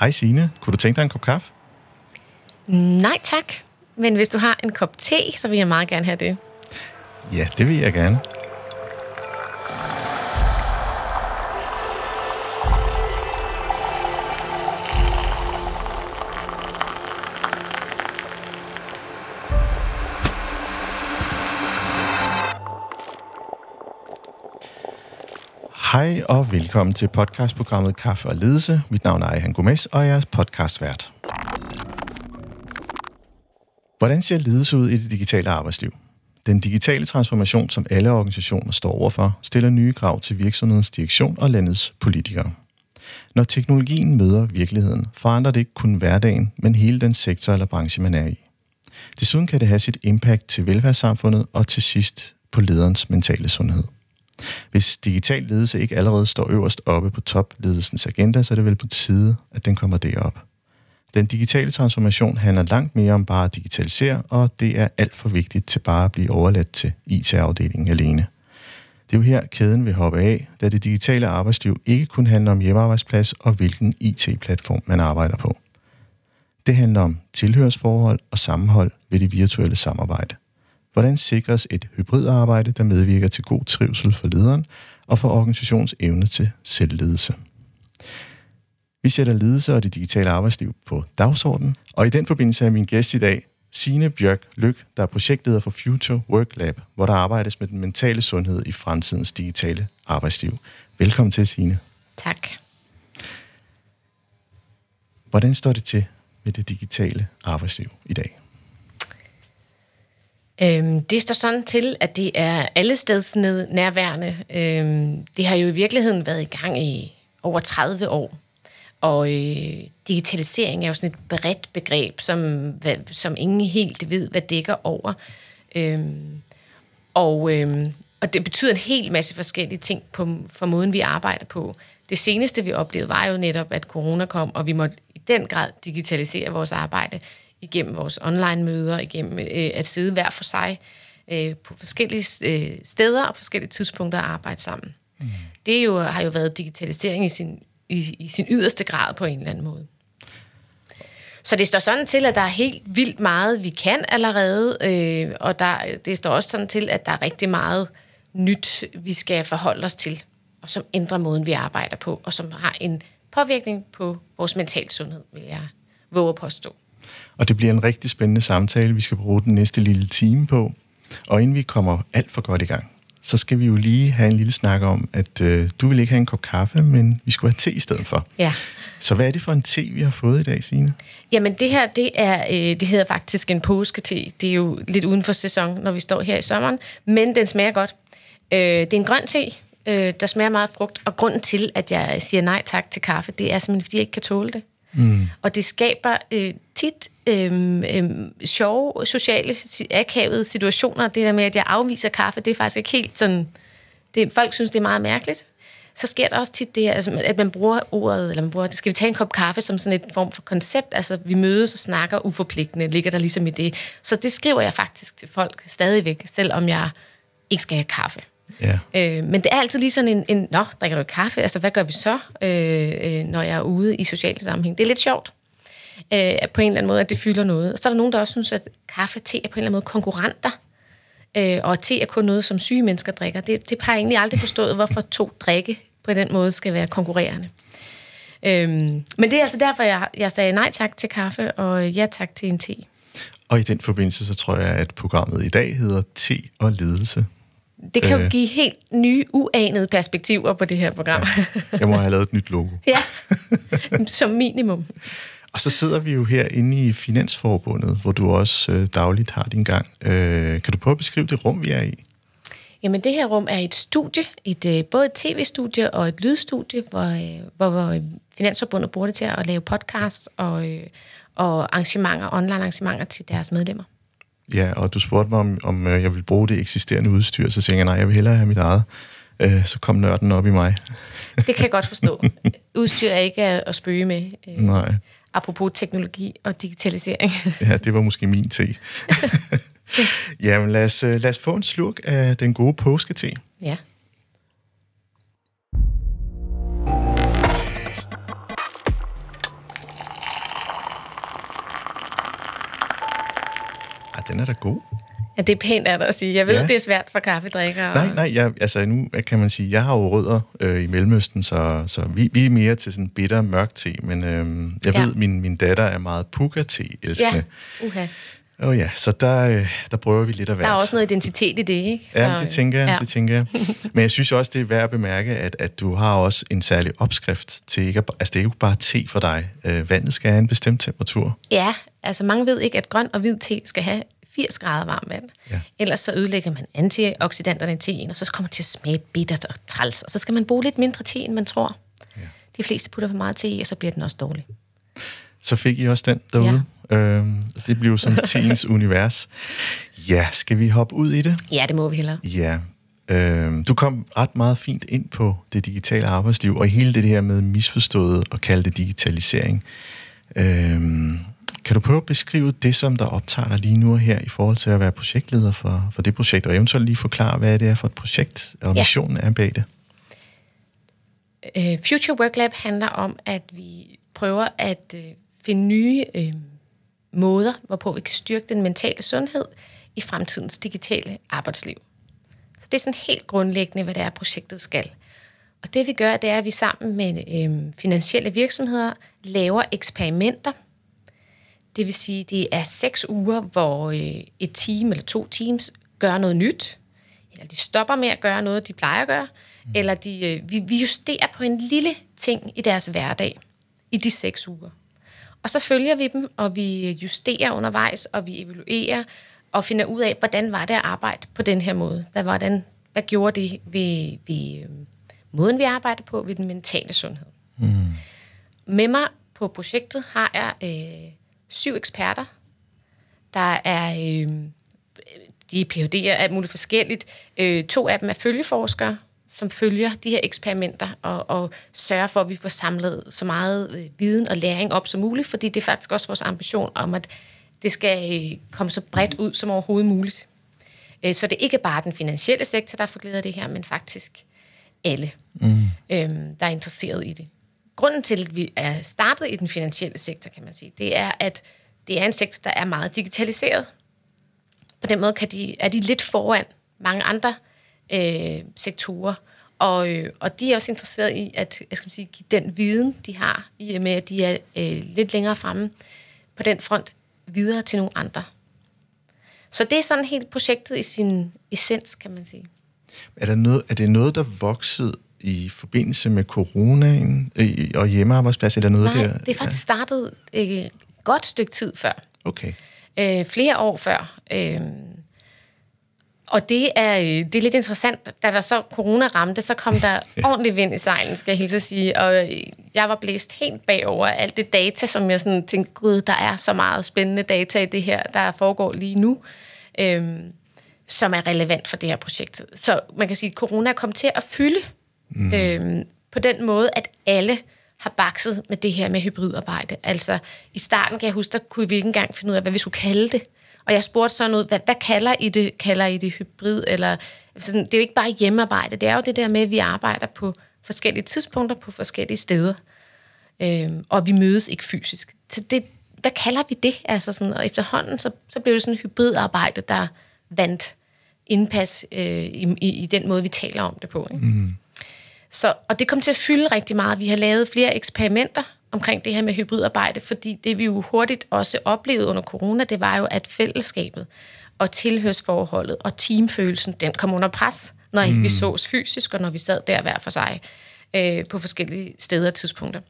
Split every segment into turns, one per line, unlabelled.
Hej Signe, kunne du tænke dig en kop kaffe?
Nej tak, men hvis du har en kop te, så vil jeg meget gerne have det.
Ja, det vil jeg gerne. Hej og velkommen til podcastprogrammet Kaffe og Ledelse. Mit navn er Ejhan Gomes, og jeg er podcastvært. Hvordan ser ledelse ud i det digitale arbejdsliv? Den digitale transformation, som alle organisationer står overfor, stiller nye krav til virksomhedens direktion og landets politikere. Når teknologien møder virkeligheden, forandrer det ikke kun hverdagen, men hele den sektor eller branche, man er i. Desuden kan det have sit impact til velfærdssamfundet og til sidst på lederens mentale sundhed. Hvis digital ledelse ikke allerede står øverst oppe på topledelsens agenda, så er det vel på tide, at den kommer derop. Den digitale transformation handler langt mere om bare at digitalisere, og det er alt for vigtigt til bare at blive overladt til IT-afdelingen alene. Det er jo her, kæden vil hoppe af, da det digitale arbejdsliv ikke kun handler om hjemmearbejdsplads og hvilken IT-platform man arbejder på. Det handler om tilhørsforhold og sammenhold ved det virtuelle samarbejde. Hvordan sikres et hybridarbejde, der medvirker til god trivsel for lederen og for organisations evne til selvledelse? Vi sætter ledelse og det digitale arbejdsliv på dagsordenen, og i den forbindelse er min gæst i dag Sine Bjørk Lyk, der er projektleder for Future Work Lab, hvor der arbejdes med den mentale sundhed i fremtidens digitale arbejdsliv. Velkommen til, Sine.
Tak.
Hvordan står det til med det digitale arbejdsliv i dag?
Øhm, det står sådan til, at det er alle steds nærværende. Øhm, det har jo i virkeligheden været i gang i over 30 år. Og øh, digitalisering er jo sådan et bredt begreb, som, som ingen helt ved, hvad dækker over. Øhm, og, øhm, og det betyder en hel masse forskellige ting på, for måden, vi arbejder på. Det seneste, vi oplevede, var jo netop, at corona kom, og vi måtte i den grad digitalisere vores arbejde igennem vores online-møder, igennem øh, at sidde hver for sig øh, på forskellige øh, steder og forskellige tidspunkter og arbejde sammen. Mm. Det jo, har jo været digitalisering i sin, i, i sin yderste grad på en eller anden måde. Så det står sådan til, at der er helt vildt meget, vi kan allerede, øh, og der, det står også sådan til, at der er rigtig meget nyt, vi skal forholde os til, og som ændrer måden, vi arbejder på, og som har en påvirkning på vores mentale sundhed, vil jeg våge at påstå.
Og det bliver en rigtig spændende samtale, vi skal bruge den næste lille time på. Og inden vi kommer alt for godt i gang, så skal vi jo lige have en lille snak om, at øh, du vil ikke have en kop kaffe, men vi skulle have te i stedet for.
Ja.
Så hvad er det for en te, vi har fået i dag, Signe?
Jamen det her, det, er, øh, det hedder faktisk en påskete. Det er jo lidt uden for sæson, når vi står her i sommeren, men den smager godt. Øh, det er en grøn te, øh, der smager meget frugt, og grunden til, at jeg siger nej tak til kaffe, det er simpelthen, fordi jeg ikke kan tåle det. Mm. Og det skaber øh, tit øh, øh, sjove, sociale, akavede situationer. Det der med, at jeg afviser kaffe, det er faktisk ikke helt sådan... Det, folk synes, det er meget mærkeligt. Så sker der også tit det, altså, at man bruger ordet, eller man bruger, skal vi tage en kop kaffe som sådan et form for koncept, altså vi mødes og snakker uforpligtende, ligger der ligesom i det. Så det skriver jeg faktisk til folk stadigvæk, selvom jeg ikke skal have kaffe.
Ja.
Øh, men det er altid lige sådan en, en, nå, drikker du kaffe? Altså, hvad gør vi så, øh, øh, når jeg er ude i sociale sammenhæng? Det er lidt sjovt, øh, på en eller anden måde, at det fylder noget. Så er der nogen, der også synes, at kaffe og te er på en eller anden måde konkurrenter, øh, og te er kun noget, som syge mennesker drikker. Det, det har jeg egentlig aldrig forstået, hvorfor to drikke på den måde skal være konkurrerende. Øhm, men det er altså derfor, jeg, jeg sagde nej tak til kaffe, og ja tak til en te.
Og i den forbindelse, så tror jeg, at programmet i dag hedder Te og Ledelse.
Det kan jo øh. give helt nye, uanede perspektiver på det her program.
Ja, jeg må have lavet et nyt logo.
ja, som minimum.
Og så sidder vi jo her inde i Finansforbundet, hvor du også øh, dagligt har din gang. Øh, kan du prøve at beskrive det rum, vi er i?
Jamen, det her rum er et studie, et, øh, både et tv-studie og et lydstudie, hvor, hvor, hvor Finansforbundet bruger det til at lave podcast og, og arrangementer, online arrangementer til deres medlemmer.
Ja, og du spurgte mig, om, om øh, jeg vil bruge det eksisterende udstyr, så tænkte jeg, nej, jeg vil hellere have mit eget. Øh, så kom nørden op i mig.
Det kan jeg godt forstå. Udstyr er ikke at spøge med.
Øh, nej.
Apropos teknologi og digitalisering.
ja, det var måske min te. Jamen, lad os, lad os få en slurk af den gode påske-te.
Ja.
Den er da god.
Ja, det er pænt af dig at sige. Jeg ved,
Ja.
det er svært for kaffedrikkere.
Nej, nej, jeg, altså nu kan man sige, jeg har jo rødder øh, i Mellemøsten, så, så vi, vi er mere til sådan bitter mørk te, men øh, jeg
Ja.
ved, min, min datter er meget puka-te-elskende.
Ja, uha.
Åh oh, ja, så der, øh, der prøver vi lidt af hvert.
Der er også noget identitet i det, ikke?
Ja, det tænker jeg,
ja.
det tænker jeg. Men jeg synes også, det er værd at bemærke, at, at du har også en særlig opskrift til ikke at, altså det er jo bare te for dig. Øh, vandet skal have en bestemt temperatur.
Ja, altså mange ved ikke, at grøn og hvid te skal have 80 grader varmt vand.
Ja.
Ellers så ødelægger man antioxidanterne i teen, og så kommer det til at smage bittert og træls. Og så skal man bruge lidt mindre te, end man tror. Ja. De fleste putter for meget te i, og så bliver den også dårlig.
Så fik I også den derude. Ja. Øhm, det blev sådan teens univers. Ja, skal vi hoppe ud i det?
Ja, det må vi hellere.
Ja. Øhm, du kom ret meget fint ind på det digitale arbejdsliv, og hele det her med misforstået og kalde det digitalisering. Øhm, kan du prøve at beskrive det, som der optager dig lige nu og her, i forhold til at være projektleder for, for det projekt, og eventuelt lige forklare, hvad det er for et projekt, og
Ja.
missionen er bag det?
Øh, Future Work Lab handler om, at vi prøver at øh, finde nye øh, måder, hvorpå vi kan styrke den mentale sundhed i fremtidens digitale arbejdsliv. Så det er sådan helt grundlæggende, hvad det er, projektet skal. Og det vi gør, det er, at vi sammen med øh, finansielle virksomheder laver eksperimenter. Det vil sige, det er seks uger, hvor øh, et team eller to teams gør noget nyt, eller de stopper med at gøre noget, de plejer at gøre, mm. eller de, øh, vi, vi justerer på en lille ting i deres hverdag i de seks uger. Og så følger vi dem, og vi justerer undervejs, og vi evaluerer, og finder ud af, hvordan var det at arbejde på den her måde. Hvad, var den, hvad gjorde det ved, ved øh, måden, vi arbejder på, ved den mentale sundhed. Mm. Med mig på projektet har jeg øh, syv eksperter. Der er øh, de er PhD'er, alt muligt forskelligt. Øh, to af dem er følgeforskere, som følger de her eksperimenter og, og sørger for, at vi får samlet så meget øh, viden og læring op som muligt, fordi det er faktisk også vores ambition om, at det skal øh, komme så bredt ud som overhovedet muligt. Øh, så det er ikke bare den finansielle sektor, der får glæde af det her, men faktisk alle, mm. øhm, der er interesseret i det. Grunden til, at vi er startet i den finansielle sektor, kan man sige, det er, at det er en sektor, der er meget digitaliseret. På den måde kan de, er de lidt foran mange andre øh, sektorer, og, øh, og de er også interesseret i at jeg skal sige, give den viden, de har, i og med, at de er øh, lidt længere fremme på den front, videre til nogle andre. Så det er sådan helt projektet i sin essens, kan man sige.
Er, der noget, er det noget, der voksede i forbindelse med coronaen øh, og hjemmearbejdsplads? Er der noget
Nej,
der?
det er faktisk startet et godt stykke tid før.
Okay.
Øh, flere år før. Øh, og det er, øh, det er lidt interessant, da der så corona ramte, så kom der ordentlig vind i sejlen, skal jeg hilse at sige. Og øh, jeg var blæst helt bagover alt det data, som jeg sådan tænkte, gud, der er så meget spændende data i det her, der foregår lige nu, øh, som er relevant for det her projekt. Så man kan sige, at corona kom til at fylde mm. øh, på den måde, at alle har bakset med det her med hybridarbejde. Altså, i starten kan jeg huske, der kunne vi ikke engang finde ud af, hvad vi skulle kalde det. Og jeg spurgte sådan ud, hvad, hvad kalder I det? Kalder I det hybrid? Eller, sådan, det er jo ikke bare hjemmearbejde, det er jo det der med, at vi arbejder på forskellige tidspunkter på forskellige steder. Øhm, og vi mødes ikke fysisk. Så det, hvad kalder vi det? Altså sådan, og efterhånden, så, så blev det sådan hybridarbejde, der vandt indpas øh, i, i, i den måde, vi taler om det på. Ikke? Mm. Så, og det kom til at fylde rigtig meget. Vi har lavet flere eksperimenter omkring det her med hybridarbejde, fordi det vi jo hurtigt også oplevede under corona, det var jo, at fællesskabet og tilhørsforholdet og teamfølelsen, den kom under pres, når ikke mm. vi sås fysisk, og når vi sad der hver for sig øh, på forskellige steder og tidspunkter.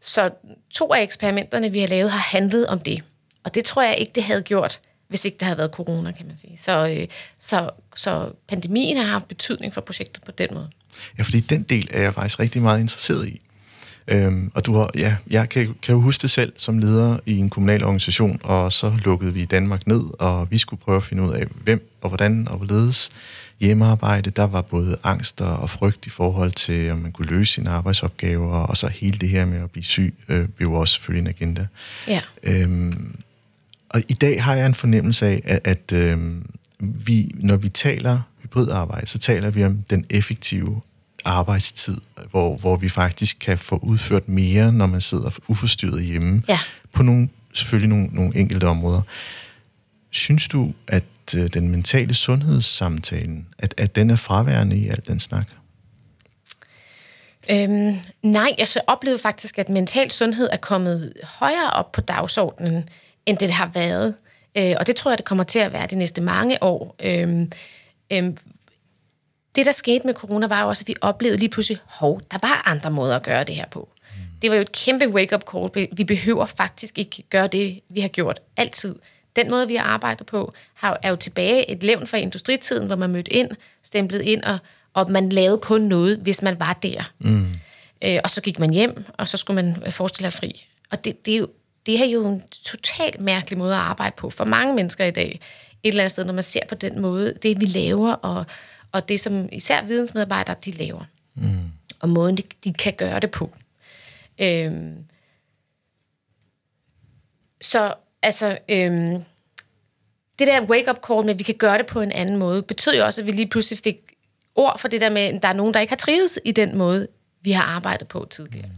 Så to af eksperimenterne, vi har lavet, har handlet om det. Og det tror jeg ikke, det havde gjort, hvis ikke der havde været corona, kan man sige. Så, øh, så, så pandemien har haft betydning for projektet på den måde.
Ja, fordi den del er jeg faktisk rigtig meget interesseret i. Øhm, og du har, ja, jeg kan, kan jo huske det selv som leder i en kommunal organisation, og så lukkede vi Danmark ned, og vi skulle prøve at finde ud af, hvem og hvordan og hvorledes hjemmearbejde. Der var både angst og frygt i forhold til, om man kunne løse sine arbejdsopgaver, og så hele det her med at blive syg, øh, blev også selvfølgelig en agenda.
Ja.
Øhm, og i dag har jeg en fornemmelse af, at, at øhm, vi, når vi taler hybridarbejde, så taler vi om den effektive arbejdstid, hvor, hvor vi faktisk kan få udført mere, når man sidder uforstyrret hjemme,
Ja.
på nogle, selvfølgelig nogle, nogle enkelte områder. Synes du, at øh, den mentale sundhedssamtalen, at, at den er fraværende i al den snak?
Øhm, nej, jeg så oplevede faktisk, at mental sundhed er kommet højere op på dagsordenen, end det har været. Øh, og det tror jeg, det kommer til at være de næste mange år. Øhm, øhm, det, der skete med corona, var jo også, at vi oplevede lige pludselig, hov, der var andre måder at gøre det her på. Det var jo et kæmpe wake-up call. Vi behøver faktisk ikke gøre det, vi har gjort altid. Den måde, vi har arbejdet på, er jo tilbage et levn fra industritiden, hvor man mødte ind, stemplet ind, og, og man lavede kun noget, hvis man var der. Mm. Øh, og så gik man hjem, og så skulle man forestille sig fri. Og det, det, er jo, det er jo en totalt mærkelig måde at arbejde på for mange mennesker i dag. Et eller andet sted, når man ser på den måde, det vi laver, og, og det som især vidensmedarbejdere, de laver. Mm. Og måden, de, de kan gøre det på. Øhm, så altså, øhm, det der wake-up call med, at vi kan gøre det på en anden måde, betød jo også, at vi lige pludselig fik ord for det der med, at der er nogen, der ikke har trives i den måde, vi har arbejdet på tidligere.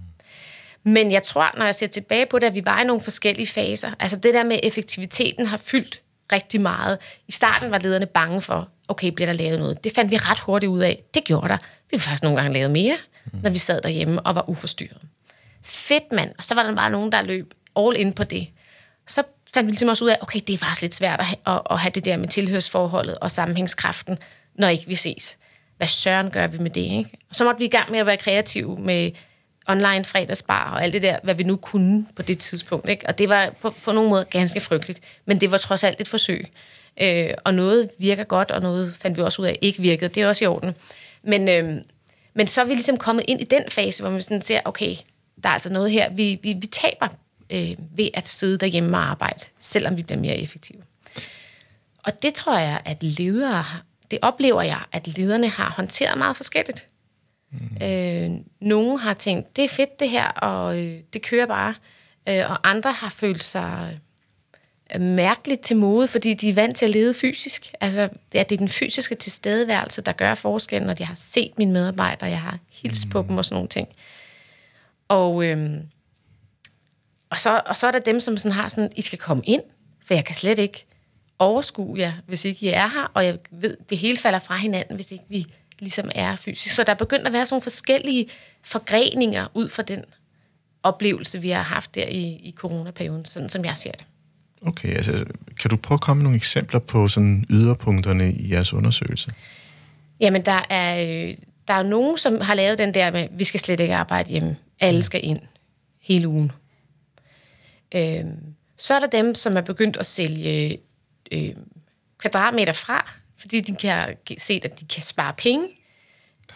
Men jeg tror, når jeg ser tilbage på det, at vi var i nogle forskellige faser. Altså det der med effektiviteten har fyldt rigtig meget. I starten var lederne bange for, okay, bliver der lavet noget? Det fandt vi ret hurtigt ud af. Det gjorde der. Vi ville faktisk nogle gange lavet mere, når vi sad derhjemme og var uforstyrret. Fedt mand. Og så var der bare nogen, der løb all in på det. Så fandt vi ligesom også ud af, okay, det er faktisk lidt svært at, at, at, have det der med tilhørsforholdet og sammenhængskraften, når ikke vi ses. Hvad søren gør vi med det, ikke? Og så måtte vi i gang med at være kreative med online fredagsbar og alt det der, hvad vi nu kunne på det tidspunkt. Ikke? Og det var på, på nogle måder ganske frygteligt, men det var trods alt et forsøg. Øh, og noget virker godt, og noget fandt vi også ud af ikke virkede. Det er også i orden. Men, øh, men så er vi ligesom kommet ind i den fase, hvor man sådan ser, okay, der er altså noget her, vi, vi, vi taber øh, ved at sidde derhjemme og arbejde, selvom vi bliver mere effektive. Og det tror jeg, at ledere, det oplever jeg, at lederne har håndteret meget forskelligt. Mm. Øh, nogle har tænkt, det er fedt det her, og øh, det kører bare. Øh, og andre har følt sig øh, mærkeligt til mode, fordi de er vant til at lede fysisk. Altså, er, det er den fysiske tilstedeværelse, der gør forskellen, når de har set mine medarbejdere, jeg har hilst mm. på dem og sådan nogle ting. Og, øhm, og, så, og så er der dem, som sådan har sådan, I skal komme ind, for jeg kan slet ikke overskue jer, hvis ikke I er her, og jeg ved, det hele falder fra hinanden, hvis ikke vi ligesom er fysisk. Så der er begyndt at være sådan forskellige forgreninger ud fra den oplevelse, vi har haft der i, i coronaperioden, sådan som jeg ser det.
Okay, altså kan du prøve at komme med nogle eksempler på sådan yderpunkterne i jeres undersøgelse?
Jamen, der er, øh, der er nogen, som har lavet den der med, vi skal slet ikke arbejde hjemme. Alle mm. skal ind hele ugen. Øhm, så er der dem, som er begyndt at sælge øh, kvadratmeter fra, fordi de kan se, at de kan spare penge.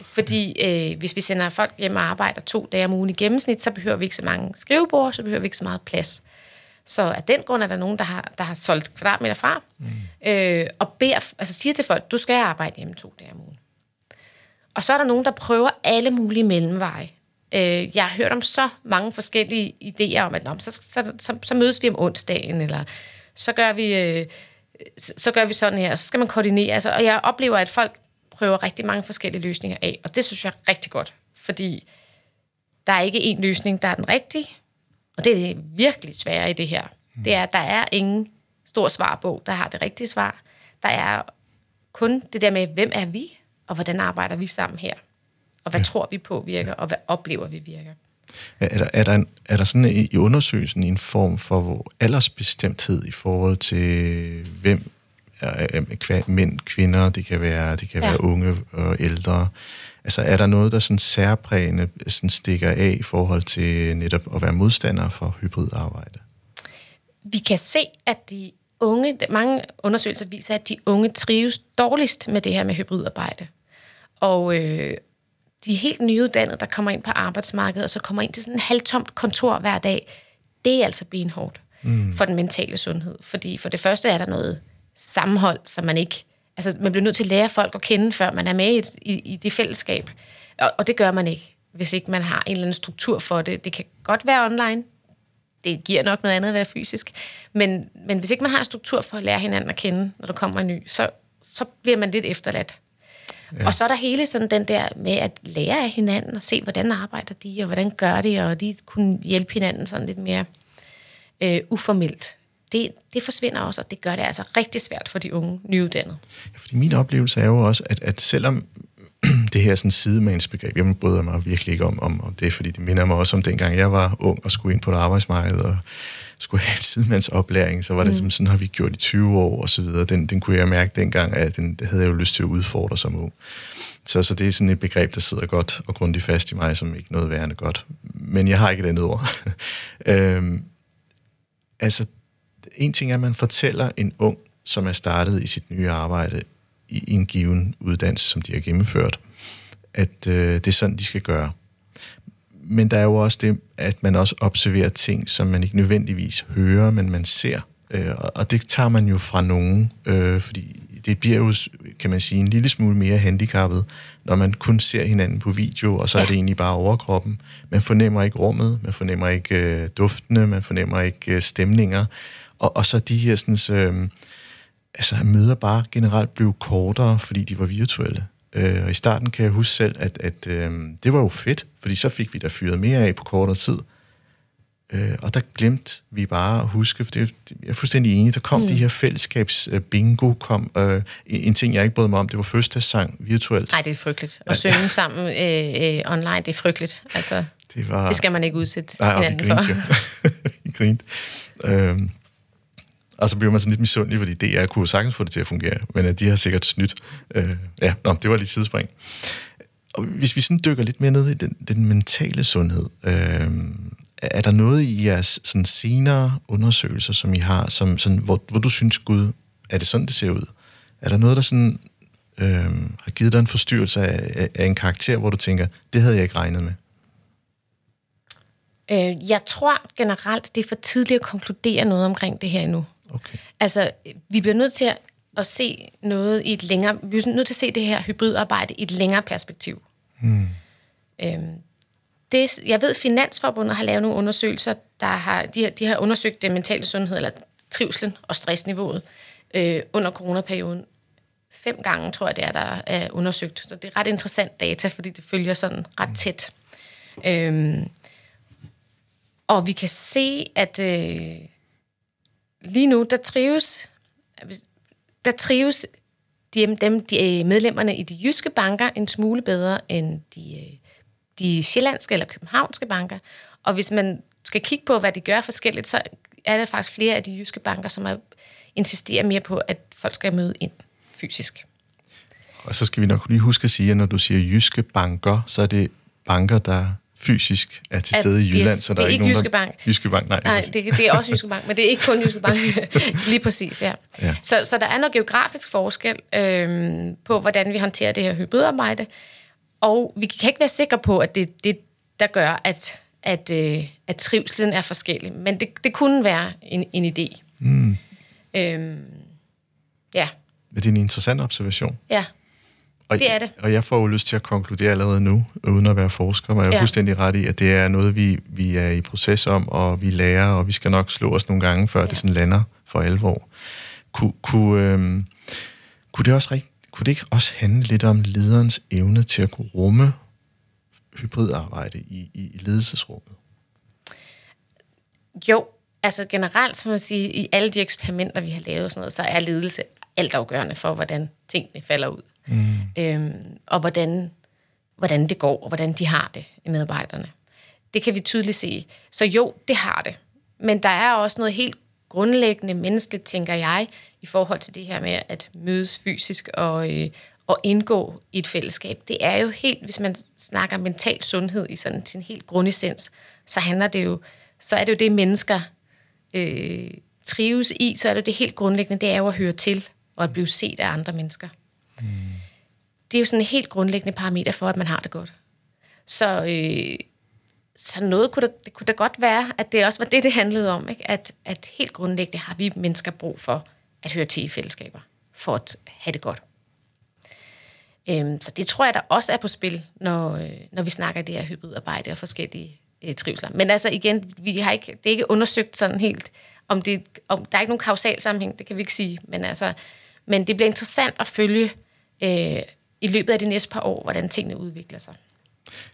Fordi øh, hvis vi sender folk hjem og arbejder to dage om ugen i gennemsnit, så behøver vi ikke så mange skrivebord, så behøver vi ikke så meget plads. Så af den grund er der nogen, der har, der har solgt kvadratmeter fra, mm. øh, og beder, altså siger til folk, du skal arbejde hjemme to dage om ugen. Og så er der nogen, der prøver alle mulige mellemveje. Øh, jeg har hørt om så mange forskellige idéer om, at Nå, så, så, så, så mødes vi om onsdagen, eller så gør vi, øh, så gør vi sådan her, så skal man koordinere. Altså, og jeg oplever, at folk prøver rigtig mange forskellige løsninger af, og det synes jeg er rigtig godt, fordi der er ikke en løsning, der er den rigtige, og det er det virkelig svære i det her. Mm. Det er, at der er ingen stor svarbog, der har det rigtige svar. Der er kun det der med, hvem er vi, og hvordan arbejder vi sammen her? Og hvad ja. tror vi på virker, og hvad oplever vi virker?
Er der, er der, en, er der sådan i, i undersøgelsen en form for aldersbestemthed i forhold til, hvem er mænd, kvinder, det kan være, det kan ja. være unge og ældre. Altså er der noget, der sådan særprægende sådan stikker af i forhold til netop at være modstander for hybridarbejde?
Vi kan se, at de unge, mange undersøgelser viser, at de unge trives dårligst med det her med hybridarbejde. Og, øh, de helt nyuddannede, der kommer ind på arbejdsmarkedet, og så kommer ind til sådan en halvtomt kontor hver dag, det er altså benhårdt mm. for den mentale sundhed. Fordi for det første er der noget sammenhold, som man ikke... Altså, man bliver nødt til at lære folk at kende, før man er med i, i, i det fællesskab. Og, og det gør man ikke, hvis ikke man har en eller anden struktur for det. Det kan godt være online. Det giver nok noget andet at være fysisk. Men, men hvis ikke man har en struktur for at lære hinanden at kende, når der kommer en ny, så, så bliver man lidt efterladt. Ja. Og så er der hele sådan den der med at lære af hinanden og se, hvordan arbejder de, og hvordan gør de, og de kunne hjælpe hinanden sådan lidt mere øh, uformelt. det, det forsvinder også, og det gør det altså rigtig svært for de unge nyuddannede.
Ja, fordi min oplevelse er jo også, at, at selvom det her sådan sidemandsbegreb, jeg bryder mig virkelig ikke om, om, om det, fordi det minder mig også om dengang jeg var ung og skulle ind på et arbejdsmarked og skulle have en sidemandsoplæring, så var det mm. som sådan har vi gjort i 20 år og så videre. Den, den kunne jeg mærke dengang, at den det havde jeg jo lyst til at udfordre som ung. Så, så det er sådan et begreb, der sidder godt og grundigt fast i mig, som ikke noget værende godt. Men jeg har ikke et andet ord. øhm, altså, en ting er, at man fortæller en ung, som er startet i sit nye arbejde, i, i en given uddannelse, som de har gennemført, at øh, det er sådan, de skal gøre. Men der er jo også det, at man også observerer ting, som man ikke nødvendigvis hører, men man ser. Øh, og det tager man jo fra nogen, øh, fordi det bliver jo, kan man sige, en lille smule mere handicappet, når man kun ser hinanden på video, og så ja. er det egentlig bare overkroppen. Man fornemmer ikke rummet, man fornemmer ikke øh, duftene, man fornemmer ikke øh, stemninger. Og, og så de her sådan, øh, altså møder bare generelt blev kortere, fordi de var virtuelle. Øh, og i starten kan jeg huske selv, at, at øh, det var jo fedt, fordi så fik vi da fyret mere af på kortere tid. Øh, og der glemte vi bare at huske, for det, jeg er fuldstændig enig, der kom mm. de her fællesskabs øh, bingo, kom øh, en ting, jeg ikke brød mig om, det var fødselsdagssang virtuelt.
Nej, det er frygteligt. At synge sammen øh, øh, online, det er frygteligt. Altså, det, var, det skal man ikke udsætte nej, hinanden for.
I grinte. Øh, og så bliver man sådan lidt misundelig, fordi DR kunne sagtens få det til at fungere, men øh, de har sikkert snydt. Øh, ja, nå, det var lige sidespring. Og hvis vi sådan dykker lidt mere ned i den, den mentale sundhed, øh, er der noget i jeres sådan senere undersøgelser, som I har, som sådan, hvor, hvor du synes, Gud, er det sådan, det ser ud? Er der noget, der sådan, øh, har givet dig en forstyrrelse af, af, af en karakter, hvor du tænker, det havde jeg ikke regnet med?
Øh, jeg tror generelt, det er for tidligt at konkludere noget omkring det her endnu. Okay. Altså, vi bliver nødt til at, at se noget i et længere... Vi er nødt til at se det her hybridarbejde i et længere perspektiv. Hmm. Øhm, det, jeg ved, Finansforbundet har lavet nogle undersøgelser, der har, de, har, de har undersøgt det mentale sundhed, eller trivselen og stressniveauet øh, under coronaperioden. Fem gange, tror jeg, det er, der er undersøgt. Så det er ret interessant data, fordi det følger sådan ret tæt. Øhm, og vi kan se, at øh, lige nu, der trives, der trives de, dem, de, øh, medlemmerne i de jyske banker en smule bedre end de, øh, de sjællandske eller københavnske banker. Og hvis man skal kigge på, hvad de gør forskelligt, så er der faktisk flere af de jyske banker, som er, insisterer mere på, at folk skal møde ind fysisk.
Og så skal vi nok lige huske at sige, at når du siger jyske banker, så er det banker, der fysisk er til stede i Jylland, så der
er,
ikke nogen,
Jyske Bank.
Jyske Bank, nej.
Nej, det, det er også Jyske Bank, men det er ikke kun Jyske Bank. Lige præcis, ja. ja. Så, så der er noget geografisk forskel øhm, på, hvordan vi håndterer det her hybridarbejde, og vi kan ikke være sikre på, at det er det, der gør, at, at, øh, at trivselen er forskellig. Men det, det kunne være en, en idé. Mm. Øhm, ja.
Det er en interessant observation.
Ja.
Og,
det er det.
Og jeg får jo lyst til at konkludere allerede nu, uden at være forsker, men jeg er ja. fuldstændig ret i, at det er noget, vi, vi er i proces om, og vi lærer, og vi skal nok slå os nogle gange, før ja. det sådan lander for alvor. Ku, kunne, øhm, kunne, det også, kunne det ikke også handle lidt om lederens evne til at kunne rumme hybridarbejde i, i, i ledelsesrummet?
Jo, altså generelt, som man sige, i alle de eksperimenter, vi har lavet, og sådan noget, så er ledelse altafgørende for, hvordan tingene falder ud mm. øhm, og hvordan, hvordan det går, og hvordan de har det i medarbejderne. Det kan vi tydeligt se. Så jo, det har det. Men der er også noget helt grundlæggende menneskeligt, tænker jeg, i forhold til det her med at mødes fysisk og, øh, og indgå i et fællesskab. Det er jo helt, hvis man snakker mental sundhed i sådan sin helt grundessens, så handler det jo, så er det jo det, mennesker øh, trives i, så er det jo det helt grundlæggende, det er jo at høre til og at blive set af andre mennesker. Det er jo sådan en helt grundlæggende parameter for, at man har det godt. Så, øh, så noget kunne det, det kunne da godt være, at det også var det, det handlede om. Ikke? At, at helt grundlæggende har vi mennesker brug for at høre til i fællesskaber, for at have det godt. Øhm, så det tror jeg, der også er på spil, når, øh, når vi snakker det her hybridarbejde og forskellige øh, trivsler. Men altså igen, vi har ikke, det er ikke undersøgt sådan helt, om det, om, der er ikke nogen kausal sammenhæng, det kan vi ikke sige, men altså, men det bliver interessant at følge øh, i løbet af de næste par år, hvordan tingene udvikler sig.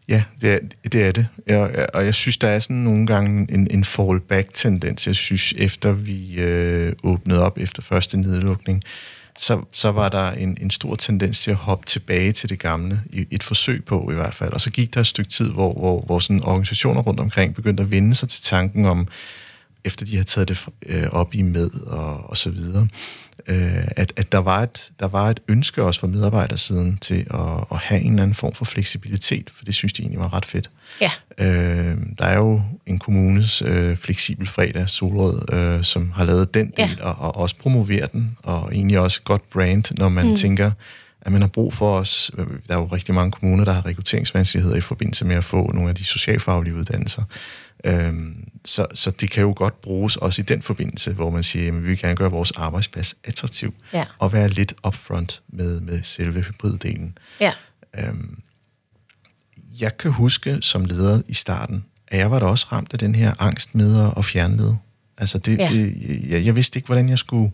Ja, det er det. Er det. Jeg, og jeg synes, der er sådan nogle gange en, en fallback-tendens. Jeg synes, efter vi øh, åbnede op efter første nedlukning, så, så var der en, en stor tendens til at hoppe tilbage til det gamle, i et forsøg på i hvert fald. Og så gik der et stykke tid, hvor, hvor, hvor sådan organisationer rundt omkring begyndte at vende sig til tanken om, efter de havde taget det øh, op i med og, og så videre, øh, at, at der, var et, der var et ønske også fra medarbejdersiden til at, at have en eller anden form for fleksibilitet, for det synes de egentlig var ret fedt.
Ja.
Øh, der er jo en kommunes øh, fleksibel fredag, Solrød, øh, som har lavet den del, ja. og, og også promoverer den, og egentlig også godt brand, når man mm. tænker, at man har brug for os. Der er jo rigtig mange kommuner, der har rekrutteringsvanskeligheder i forbindelse med at få nogle af de socialfaglige uddannelser. Øhm, så, så det kan jo godt bruges også i den forbindelse, hvor man siger, at vi vil gerne gøre vores arbejdsplads attraktiv,
ja.
og være lidt upfront med, med selve hybriddelen.
Ja.
Øhm, jeg kan huske som leder i starten, at jeg var da også ramt af den her angst med at fjerne led. Altså det, ja. det, jeg, jeg vidste ikke, hvordan jeg skulle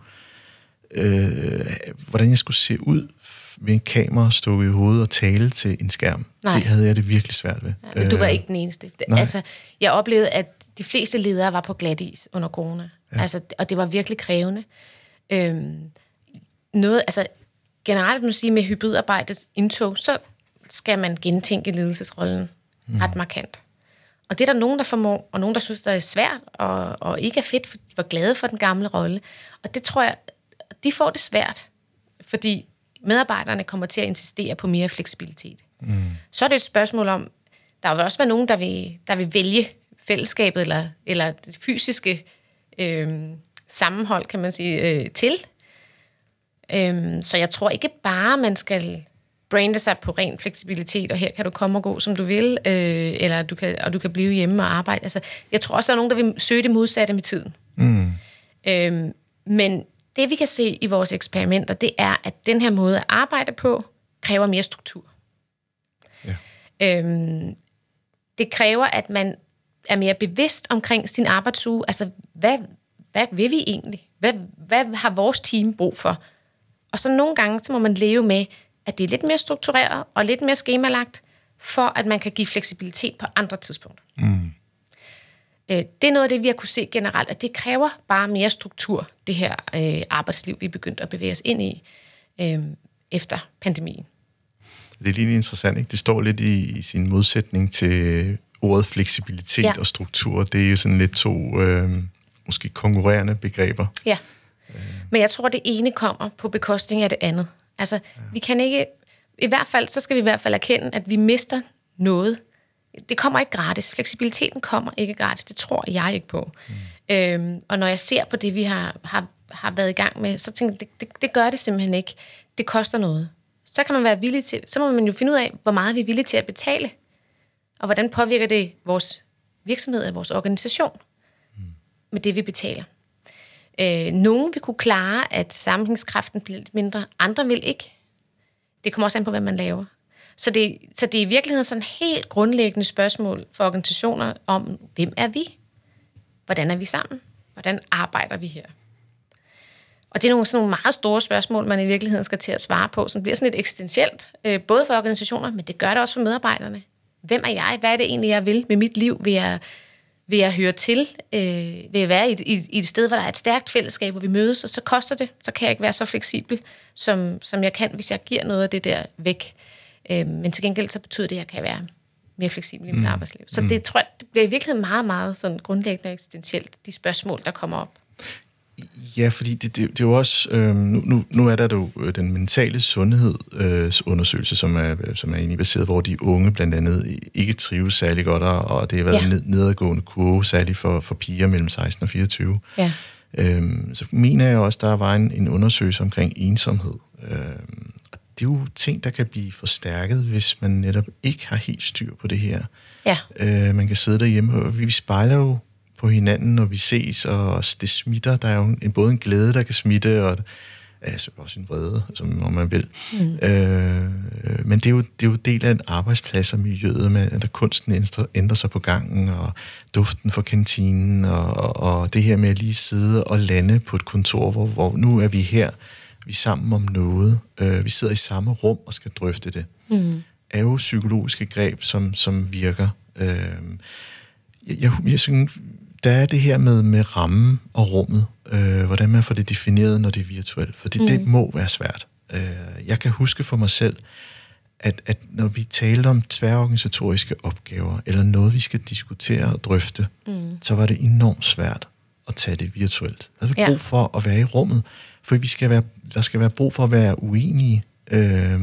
øh, hvordan jeg skulle se ud ved en kamera, stå i hovedet og tale til en skærm. Nej. Det havde jeg det virkelig svært ved.
Ja, men du var øh, ikke den eneste. Nej. Altså, jeg oplevede, at de fleste ledere var på glat is under corona. Ja. Altså, og det var virkelig krævende. Øhm, noget, altså, generelt nu sige med hybridarbejdets indtog, så skal man gentænke ledelsesrollen mm. ret markant. Og det er der nogen, der formår, og nogen, der synes, det er svært, og, og ikke er fedt, for de var glade for den gamle rolle. Og det tror jeg, de får det svært, fordi medarbejderne kommer til at insistere på mere fleksibilitet. Mm. Så er det et spørgsmål om, der vil også være nogen, der vil, der vil vælge fællesskabet eller, eller det fysiske øh, sammenhold, kan man sige, øh, til. Øh, så jeg tror ikke bare, man skal brande sig på ren fleksibilitet, og her kan du komme og gå, som du vil, øh, eller du kan, og du kan blive hjemme og arbejde. Altså, jeg tror også, der er nogen, der vil søge det modsatte med tiden. Mm. Øh, men det vi kan se i vores eksperimenter, det er, at den her måde at arbejde på, kræver mere struktur. Ja. Øhm, det kræver, at man er mere bevidst omkring sin arbejdsuge. Altså, hvad, hvad vil vi egentlig? Hvad, hvad har vores team brug for? Og så nogle gange, så må man leve med, at det er lidt mere struktureret og lidt mere skemalagt, for at man kan give fleksibilitet på andre tidspunkter. Mm. Øh, det er noget af det, vi har kunne se generelt, at det kræver bare mere struktur, det her øh, arbejdsliv, vi er begyndt at bevæge os ind i øh, efter pandemien.
Det er lige interessant, ikke? Det står lidt i, i sin modsætning til ordet fleksibilitet ja. og struktur. Det er jo sådan lidt to øh, måske konkurrerende begreber.
Ja, men jeg tror, det ene kommer på bekostning af det andet. Altså, ja. vi kan ikke... I hvert fald, så skal vi i hvert fald erkende, at vi mister noget det kommer ikke gratis. Fleksibiliteten kommer ikke gratis. Det tror jeg ikke på. Mm. Øhm, og når jeg ser på det, vi har, har, har været i gang med, så tænker jeg, det, det, det gør det simpelthen ikke. Det koster noget. Så kan man være villig til, så må man jo finde ud af, hvor meget vi er villige til at betale. Og hvordan påvirker det vores virksomhed og vores organisation mm. med det, vi betaler. Øh, nogen vil kunne klare, at sammenhængskraften bliver lidt mindre. Andre vil ikke. Det kommer også an på, hvad man laver. Så det, så det er i virkeligheden sådan helt grundlæggende spørgsmål for organisationer om, hvem er vi? Hvordan er vi sammen? Hvordan arbejder vi her? Og det er nogle, sådan nogle meget store spørgsmål, man i virkeligheden skal til at svare på, som bliver sådan lidt eksistentielt, øh, både for organisationer, men det gør det også for medarbejderne. Hvem er jeg? Hvad er det egentlig, jeg vil med mit liv? Vil jeg, vil jeg høre til? Øh, vil jeg være i, i, i et sted, hvor der er et stærkt fællesskab, hvor vi mødes, og så koster det. Så kan jeg ikke være så fleksibel, som, som jeg kan, hvis jeg giver noget af det der væk. Øh, men til gengæld så betyder det, at jeg kan være mere fleksibel i mit mm. arbejdsliv. Så mm. det tror jeg, det bliver i virkeligheden meget, meget sådan grundlæggende og eksistentielt, de spørgsmål, der kommer op.
Ja, fordi det, det, det er jo også, øh, nu, nu, nu er der jo øh, den mentale sundhedsundersøgelse, øh, som er, som er egentlig baseret, hvor de unge blandt andet ikke trives særlig godt, og det har været ja. en nedadgående kurve, særligt for, for piger mellem 16 og 24. Ja. Øhm, så mener jeg også, der var en, en undersøgelse omkring ensomhed. Øhm, det er jo ting, der kan blive forstærket, hvis man netop ikke har helt styr på det her.
Ja.
Øh, man kan sidde derhjemme, og vi spejler jo på hinanden, når vi ses, og det smitter. Der er jo en, både en glæde, der kan smitte, og altså også en vrede, som om man vil. Mm. Øh, men det er, jo, det er jo del af en arbejdsplads og miljøet, med, at der kunsten ændrer, ændrer sig på gangen, og duften fra kantinen, og, og det her med at lige sidde og lande på et kontor, hvor, hvor nu er vi her, vi er sammen om noget, øh, vi sidder i samme rum og skal drøfte det. Mm. er jo psykologiske greb, som, som virker. Øh, jeg, jeg, jeg sådan, der er det her med, med rammen og rummet, øh, hvordan man får det defineret, når det er virtuelt, fordi mm. det må være svært. Øh, jeg kan huske for mig selv, at, at når vi taler om tværorganisatoriske opgaver, eller noget, vi skal diskutere og drøfte, mm. så var det enormt svært at tage det virtuelt. Der er vi ja. brug for at være i rummet, for vi skal være, der skal være brug for at være uenige. Øh,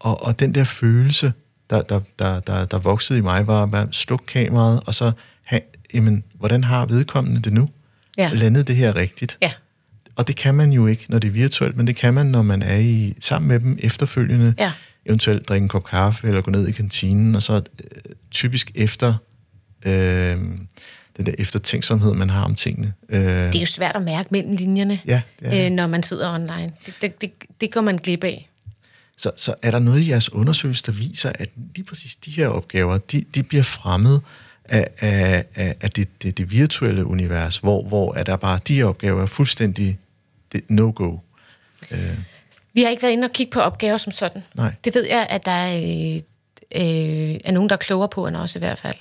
og, og den der følelse, der, der, der, der, der voksede i mig, var at slukke kameraet, og så have, jamen, hvordan har vedkommende det nu? Ja. Landede det her rigtigt?
Ja.
Og det kan man jo ikke, når det er virtuelt, men det kan man, når man er i sammen med dem efterfølgende. Ja. Eventuelt drikke en kop kaffe, eller gå ned i kantinen, og så øh, typisk efter... Øh, den der eftertænksomhed, man har om tingene.
Øh, det er jo svært at mærke mellem linjerne,
ja, ja.
Øh, når man sidder online. Det, det, det, det går man glip af.
Så, så er der noget i jeres undersøgelse, der viser, at lige præcis de her opgaver, de, de bliver fremmet af, af, af det, det, det virtuelle univers, hvor, hvor er der bare de her opgaver er fuldstændig no-go.
Øh. Vi har ikke været inde og kigge på opgaver som sådan.
Nej.
Det ved jeg, at der er, øh, er nogen, der er klogere på end os i hvert fald.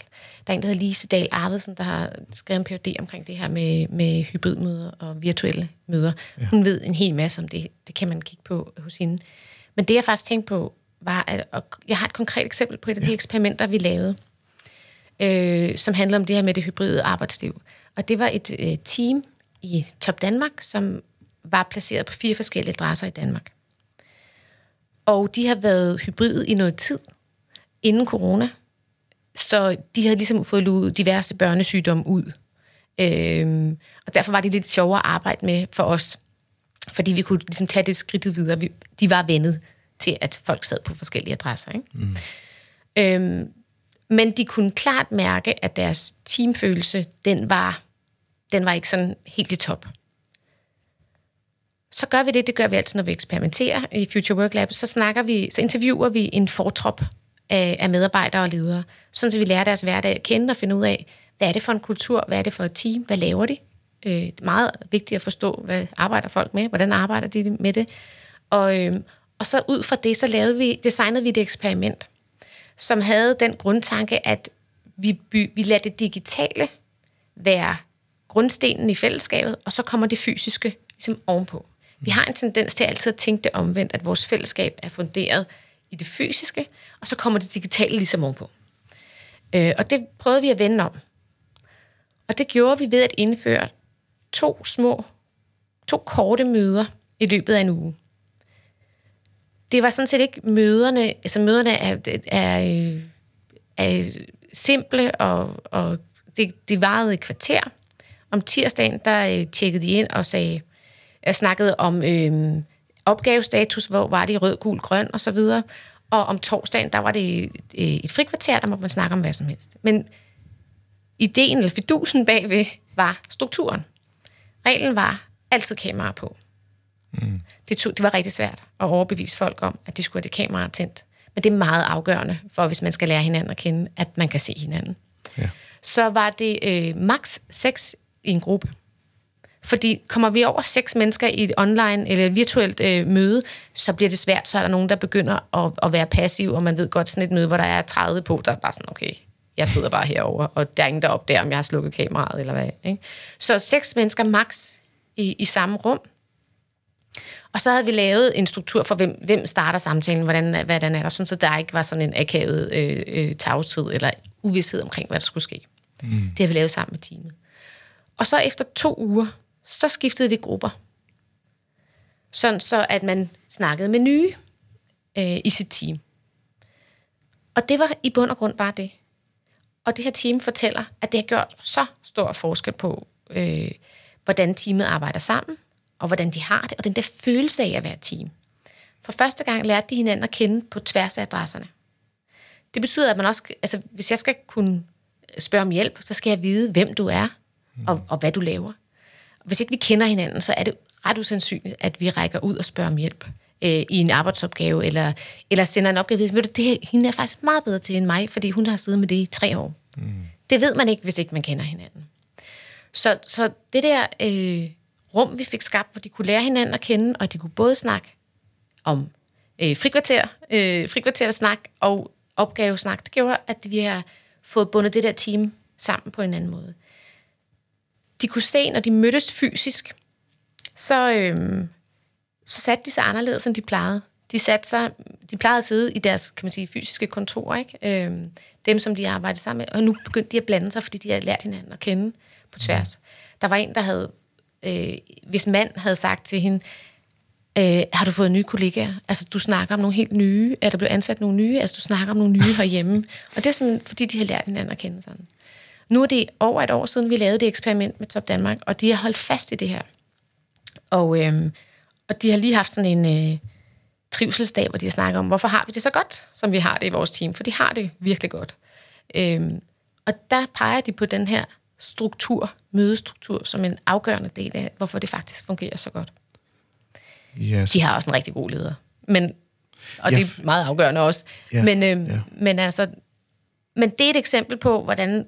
Der er en, der hedder Lise Dahl Arvidsen, der har skrevet en PhD omkring det her med, med hybridmøder og virtuelle møder. Ja. Hun ved en hel masse om det. Det kan man kigge på hos hende. Men det, jeg faktisk tænkte på, var, at og jeg har et konkret eksempel på et af de ja. eksperimenter, vi lavede, øh, som handler om det her med det hybride arbejdsliv. Og det var et øh, team i Top Danmark, som var placeret på fire forskellige adresser i Danmark. Og de har været hybride i noget tid, inden corona. Så de havde ligesom fået luet de værste børnesygdomme ud. Øhm, og derfor var det lidt sjovere at arbejde med for os. Fordi vi kunne ligesom tage det skridt videre. Vi, de var vendet til, at folk sad på forskellige adresser. Ikke? Mm. Øhm, men de kunne klart mærke, at deres teamfølelse, den var, den var ikke sådan helt i top. Så gør vi det, det gør vi altid, når vi eksperimenterer i Future Work Lab, så snakker vi, så interviewer vi en fortrop af, medarbejdere og ledere, sådan så vi lærer deres hverdag at kende og finde ud af, hvad er det for en kultur, hvad er det for et team, hvad laver de? Øh, det er meget vigtigt at forstå, hvad arbejder folk med, hvordan arbejder de med det. Og, øh, og så ud fra det, så lavede vi, designede vi et eksperiment, som havde den grundtanke, at vi, by, vi lader det digitale være grundstenen i fællesskabet, og så kommer det fysiske ligesom ovenpå. Vi har en tendens til altid at tænke det omvendt, at vores fællesskab er funderet i det fysiske, og så kommer det digitale ligesom ovenpå. Øh, og det prøvede vi at vende om. Og det gjorde vi ved at indføre to små, to korte møder i løbet af en uge. Det var sådan set ikke møderne, altså møderne er, er, er simple, og, og det, det varede et kvarter. Om tirsdagen, der øh, tjekkede de ind og sagde, jeg snakkede om øh, opgavestatus, hvor var det rød, gul, grøn og så videre. Og om torsdagen, der var det et frikvarter, der må man snakke om hvad som helst. Men ideen eller fidusen bagved var strukturen. Reglen var altid kamera på. Mm. Det, tog, det var rigtig svært at overbevise folk om, at de skulle have det kamera tændt. Men det er meget afgørende for, hvis man skal lære hinanden at kende, at man kan se hinanden. Ja. Så var det øh, maks seks i en gruppe. Fordi kommer vi over seks mennesker i et online eller et virtuelt øh, møde, så bliver det svært. Så er der nogen, der begynder at, at være passiv, og man ved godt sådan et møde, hvor der er 30 på, der er bare sådan, okay, jeg sidder bare herover og der er ingen, der opdager, om jeg har slukket kameraet eller hvad. Ikke? Så seks mennesker max i, i samme rum. Og så havde vi lavet en struktur for, hvem, hvem starter samtalen, hvordan, hvordan er der, sådan, så der ikke var sådan en akavet øh, øh, tavstid eller uvidshed omkring, hvad der skulle ske. Mm. Det har vi lavet sammen med teamet. Og så efter to uger, så skiftede vi grupper. Sådan så, at man snakkede med nye øh, i sit team. Og det var i bund og grund bare det. Og det her team fortæller, at det har gjort så stor forskel på, øh, hvordan teamet arbejder sammen, og hvordan de har det, og den der følelse af at være team. For første gang lærte de hinanden at kende på tværs af adresserne. Det betyder, at man også, altså hvis jeg skal kunne spørge om hjælp, så skal jeg vide, hvem du er, og, og hvad du laver. Hvis ikke vi kender hinanden, så er det ret usandsynligt, at vi rækker ud og spørger om hjælp øh, i en arbejdsopgave, eller, eller sender en opgave. Ved du, det her, hende er faktisk meget bedre til end mig, fordi hun har siddet med det i tre år. Mm. Det ved man ikke, hvis ikke man kender hinanden. Så, så det der øh, rum, vi fik skabt, hvor de kunne lære hinanden at kende, og de kunne både snakke om øh, frikvarter, øh, frikvartersnak og opgavesnak. Det gjorde, at vi har fået bundet det der team sammen på en anden måde. De kunne se, når de mødtes fysisk, så, øh, så satte de sig anderledes, end de plejede. De, satte sig, de plejede at sidde i deres kan man sige, fysiske kontor, ikke? Øh, dem, som de arbejdede sammen med, og nu begyndte de at blande sig, fordi de havde lært hinanden at kende på tværs. Der var en, der havde, øh, hvis mand havde sagt til hende, øh, har du fået nye kollegaer? Altså, du snakker om nogle helt nye, er der blevet ansat nogle nye? Altså, du snakker om nogle nye herhjemme. Og det er simpelthen, fordi de har lært hinanden at kende sådan. Nu er det over et år siden, vi lavede det eksperiment med Top Danmark, og de har holdt fast i det her. Og, øh, og de har lige haft sådan en øh, trivselsdag, hvor de snakker om, hvorfor har vi det så godt, som vi har det i vores team? For de har det virkelig godt. Øh, og der peger de på den her struktur, mødestruktur, som en afgørende del af, hvorfor det faktisk fungerer så godt.
Yes.
De har også en rigtig god leder. Men, og
Ja,
det er meget afgørende også.
Ja,
Men, øhm,
ja.
men, altså, men det er et eksempel på, hvordan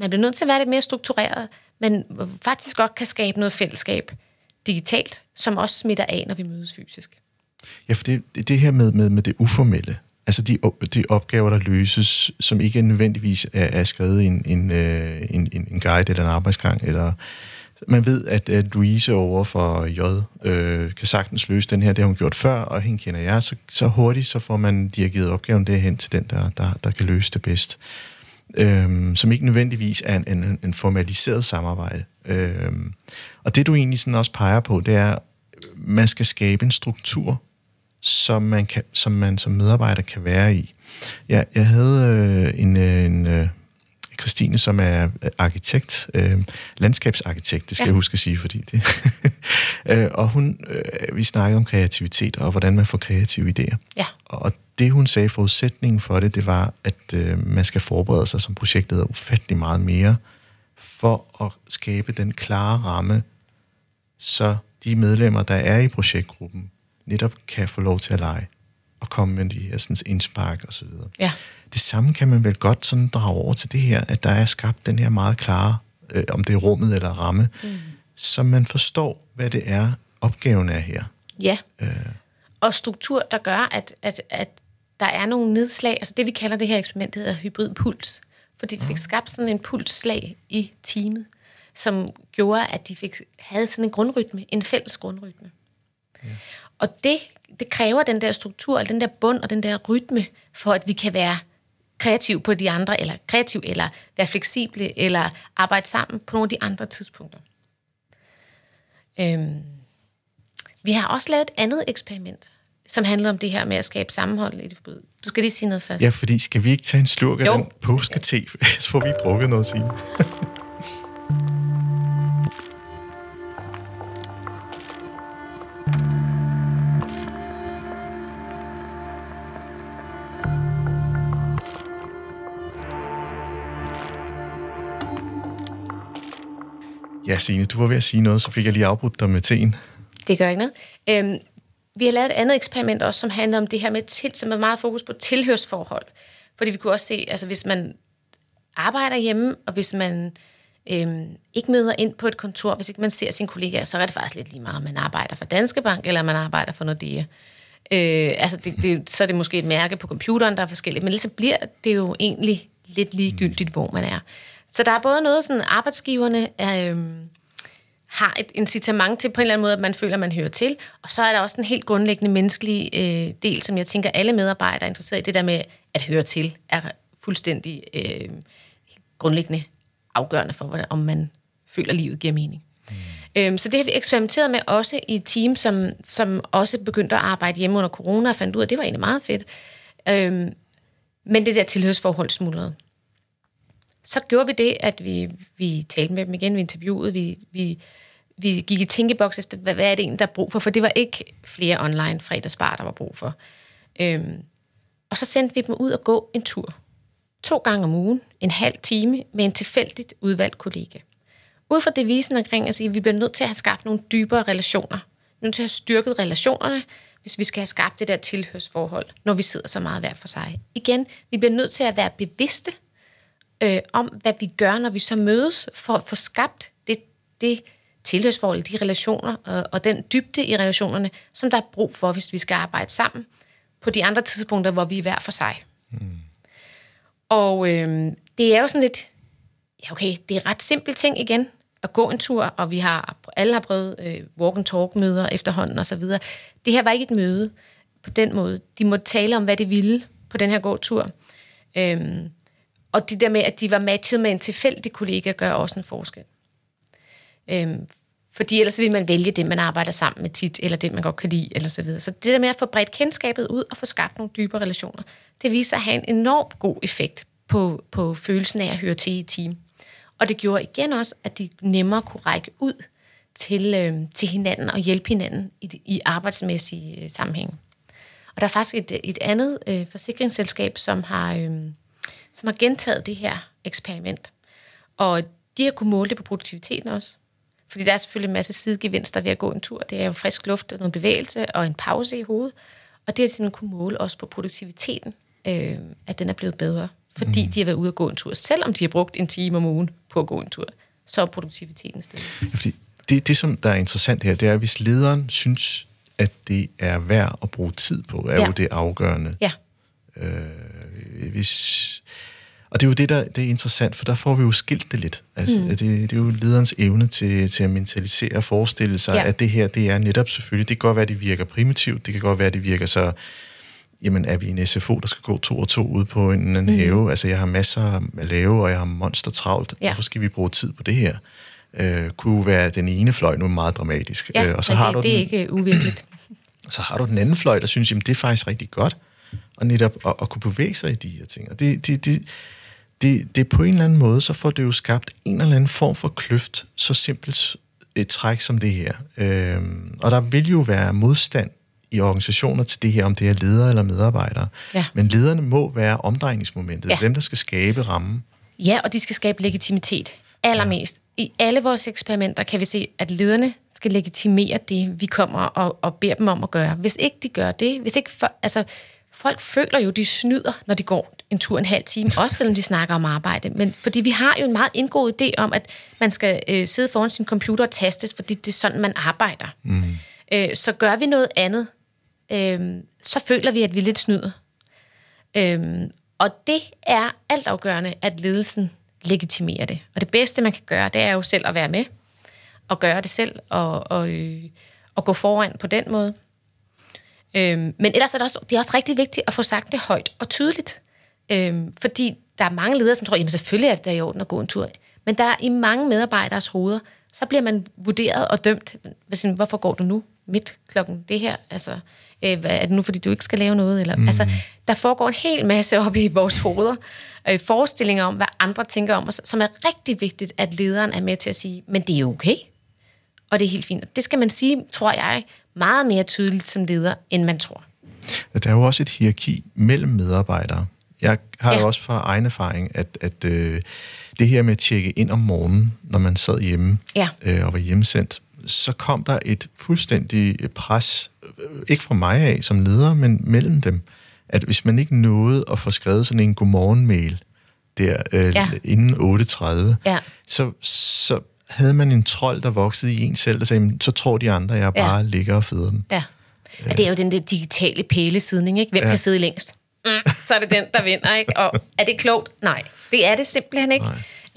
man bliver nødt til at være lidt mere struktureret, men faktisk godt kan skabe noget fællesskab digitalt, som også smitter af, når vi mødes fysisk.
Ja, for det, det, det her med, med, med det uformelle, altså de, de opgaver, der løses, som ikke nødvendigvis er, er skrevet i en, en, øh, en, en, en guide eller en arbejdsgang, eller man ved, at, at Louise over for J øh, kan sagtens løse den her, det har hun gjort før, og hende kender jeg, så, så hurtigt så får man dirigeret opgaven derhen til den, der, der, der kan løse det bedst. Øhm, som ikke nødvendigvis er en, en, en formaliseret samarbejde. Øhm, og det du egentlig sådan også peger på, det er, man skal skabe en struktur, som man, kan, som man som medarbejder kan være i. Jeg, jeg havde øh, en, øh, en øh, Christine, som er arkitekt, øh, landskabsarkitekt, det skal
Ja.
ja. jeg huske at sige, fordi det... øh, og hun, øh, vi snakkede om kreativitet, og hvordan man får kreative idéer.
Ja.
Og det, hun sagde, forudsætningen for det, det var, at øh, man skal forberede sig som projektleder ufattelig meget mere, for at skabe den klare ramme, så de medlemmer, der er i projektgruppen, netop kan få lov til at lege og komme med de her sådan, indspark og så videre.
Ja.
Det samme kan man vel godt sådan drage over til det her, at der er skabt den her meget klare, øh, om det er rummet eller ramme, mm. så man forstår, hvad det er, opgaven er her.
Ja. Øh. Og struktur, der gør, at, at, at der er nogle nedslag, altså det vi kalder det her eksperiment, hedder hybridpuls, fordi vi fik skabt sådan en pulsslag i teamet, som gjorde, at de fik, havde sådan en grundrytme, en fælles grundrytme. Ja. Og det, det kræver den der struktur, den der bund og den der rytme, for at vi kan være kreativ på de andre, eller kreativ, eller være fleksible, eller arbejde sammen på nogle af de andre tidspunkter. Øhm, vi har også lavet et andet eksperiment, som handler om det her med at skabe sammenhold i det forbud. Du skal lige sige noget først.
Ja, fordi skal vi ikke tage en slurk af
Jo.
den påskete, så får vi drukket noget, Signe. Signe, du var ved at sige noget, så fik jeg lige afbrudt dig med teen.
Det gør ikke noget. Øhm, vi har lavet et andet eksperiment også, som handler om det her med, til, som er meget fokus på tilhørsforhold. Fordi vi kunne også se, altså hvis man arbejder hjemme, og hvis man øhm, ikke møder ind på et kontor, hvis ikke man ser sine kollegaer, så er det faktisk lidt lige meget, om man arbejder for Danske Bank, eller man arbejder for Nordea. Øh, altså det, det, så er det måske et mærke på computeren, der er forskelligt, men ellers så bliver det jo egentlig lidt ligegyldigt, hvor man er. Så der er både noget, sådan arbejdsgiverne er, øhm, har et incitament til på en eller anden måde, at man føler, at man hører til. Og så er der også en helt grundlæggende menneskelig øh, del, som jeg tænker, alle medarbejdere er interesseret i. Det der med at høre til, er fuldstændig øh, grundlæggende afgørende for, hvordan, om man føler, at livet giver mening. Mm. Øhm, så det har vi eksperimenteret med også i et team, som, som også begyndte at arbejde hjemme under corona og fandt ud af, at det var egentlig meget fedt. Øhm, men det der tilhørsforhold smuldrede. Så gjorde vi det, at vi, vi talte med dem igen, vi interviewede, vi, vi, vi gik i tænkeboks efter, hvad, hvad er det egentlig, der er brug for, for det var ikke flere online fredagsbar, der var brug for. Øhm, og så sendte vi dem ud og gå en tur. To gange om ugen, en halv time, med en tilfældigt udvalgt kollega. Ud fra devisen omkring at sige, at vi bliver nødt til at have skabt nogle dybere relationer. Vi er nødt til at have styrket relationerne, hvis vi skal have skabt det der tilhørsforhold, når vi sidder så meget hver for sig. Igen, vi bliver nødt til at være bevidste øh, om, hvad vi gør, når vi så mødes, for at få skabt det, det tilhørsforhold, de relationer og, og den dybde i relationerne, som der er brug for, hvis vi skal arbejde sammen på de andre tidspunkter, hvor vi er hver for sig. Mm. Og øh, det er jo sådan lidt, ja okay, det er ret simpel ting igen, at gå en tur, og vi har alle har prøvet øh, walk and talk møder efterhånden og så videre. Det her var ikke et møde på den måde. De måtte tale om, hvad de ville på den her gåtur. Øhm, og det der med, at de var matchet med en tilfældig kollega, gør også en forskel. Øhm, fordi ellers vil man vælge det, man arbejder sammen med tit, eller det, man godt kan lide, eller så videre. Så det der med at få bredt kendskabet ud og få skabt nogle dybere relationer, det viser at have en enorm god effekt på, på følelsen af at høre til i team. Og det gjorde igen også, at de nemmere kunne række ud til, øh, til hinanden og hjælpe hinanden i, i arbejdsmæssige øh, sammenhæng. Og der er faktisk et, et andet øh, forsikringsselskab, som har, øh, som har gentaget det her eksperiment. Og de har kunnet måle det på produktiviteten også. Fordi der er selvfølgelig en masse sidegevinster ved at gå en tur. Det er jo frisk luft, og noget bevægelse og en pause i hovedet. Og det har simpelthen kunne måle også på produktiviteten, øh, at den er blevet bedre. Fordi mm. de har været ude at gå en tur. Selvom de har brugt en time om ugen på at gå en tur, så er produktiviteten stedet.
Ja, fordi det, det, som der er interessant her, det er, at hvis lederen synes, at det er værd at bruge tid på, er ja. jo det afgørende.
Ja.
Øh, hvis, og det er jo det, der det er interessant, for der får vi jo skilt det lidt. Altså, mm. det, det er jo lederens evne til, til at mentalisere og forestille sig, ja. at det her, det er netop selvfølgelig, det kan godt være, at det virker primitivt, det kan godt være, at det virker så, jamen er vi en SFO, der skal gå to og to ud på en, en mm. have? Altså jeg har masser at lave, og jeg har monster travlt. Ja. Hvorfor skal vi bruge tid på det her? Øh, kunne være den ene fløj nu meget dramatisk.
Ja, øh, og så har det, du den, det er ikke uvirkeligt.
så har du den anden fløj, der synes, jamen det er faktisk rigtig godt, og netop at, at kunne bevæge sig i de her ting. Og det, det, det, det, det på en eller anden måde, så får det jo skabt en eller anden form for kløft, så simpelt et træk som det her. Øhm, og der vil jo være modstand i organisationer til det her, om det er ledere eller medarbejdere. Ja. Men lederne må være omdrejningsmomentet, ja. dem, der skal skabe rammen.
Ja, og de skal skabe legitimitet allermest. Ja. I alle vores eksperimenter kan vi se, at lederne skal legitimere det, vi kommer og, og beder dem om at gøre. Hvis ikke de gør det, hvis ikke for, altså, folk føler jo, de snyder, når de går en tur en halv time, også selvom de snakker om arbejde. Men fordi vi har jo en meget indgået idé om, at man skal øh, sidde foran sin computer og taste, fordi det er sådan, man arbejder. Mm. Øh, så gør vi noget andet, øh, så føler vi, at vi lidt snyder. Øh, og det er altafgørende, at ledelsen legitimerer det. Og det bedste, man kan gøre, det er jo selv at være med, og gøre det selv, og, og, øh, og gå foran på den måde. Øhm, men ellers er det, også, det er også rigtig vigtigt at få sagt det højt og tydeligt. Øhm, fordi der er mange ledere, som tror, at selvfølgelig er det der i orden at gå en tur. Men der er i mange medarbejderes hoveder, så bliver man vurderet og dømt. Hvorfor går du nu midt klokken det her? Altså, øh, er det nu, fordi du ikke skal lave noget? Eller, mm. altså, der foregår en hel masse op i vores hoveder. Øh, forestillinger om, hvad andre tænker om os, som er rigtig vigtigt, at lederen er med til at sige, men det er okay. Og det er helt fint. Det skal man sige, tror jeg, meget mere tydeligt som leder, end man tror.
Der er jo også et hierarki mellem medarbejdere. Jeg har ja. jo også fra egen erfaring, at, at øh, det her med at tjekke ind om morgenen, når man sad hjemme ja. øh, og var hjemmesendt, så kom der et fuldstændig pres, øh, ikke fra mig af som leder, men mellem dem, at hvis man ikke nåede at få skrevet sådan en godmorgen-mail der øh, ja. inden 8.30, ja. så, så havde man en trold, der voksede i en selv, der sagde, så tror de andre, jeg bare ja. ligger og føder dem.
Ja. ja. det er jo den der digitale pælesidning, ikke? Hvem ja. kan sidde længst? Mm, så er det den, der vinder, ikke? Og er det klogt? Nej, det er det simpelthen ikke.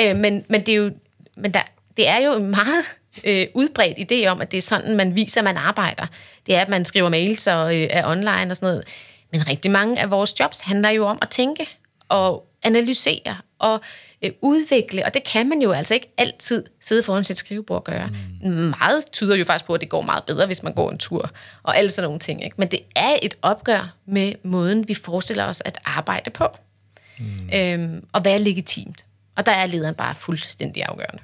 Øh, men, men det er jo, men der, det er jo en meget øh, udbredt idé om, at det er sådan, man viser, at man arbejder. Det er, at man skriver mails og øh, er online og sådan noget. Men rigtig mange af vores jobs handler jo om at tænke og analysere og øh, udvikle, og det kan man jo altså ikke altid sidde foran sit skrivebord og gøre. Mm. Meget tyder jo faktisk på, at det går meget bedre, hvis man går en tur, og alle sådan nogle ting. Ikke? Men det er et opgør med måden, vi forestiller os at arbejde på, mm. øhm, og være legitimt. Og der er lederen bare fuldstændig afgørende.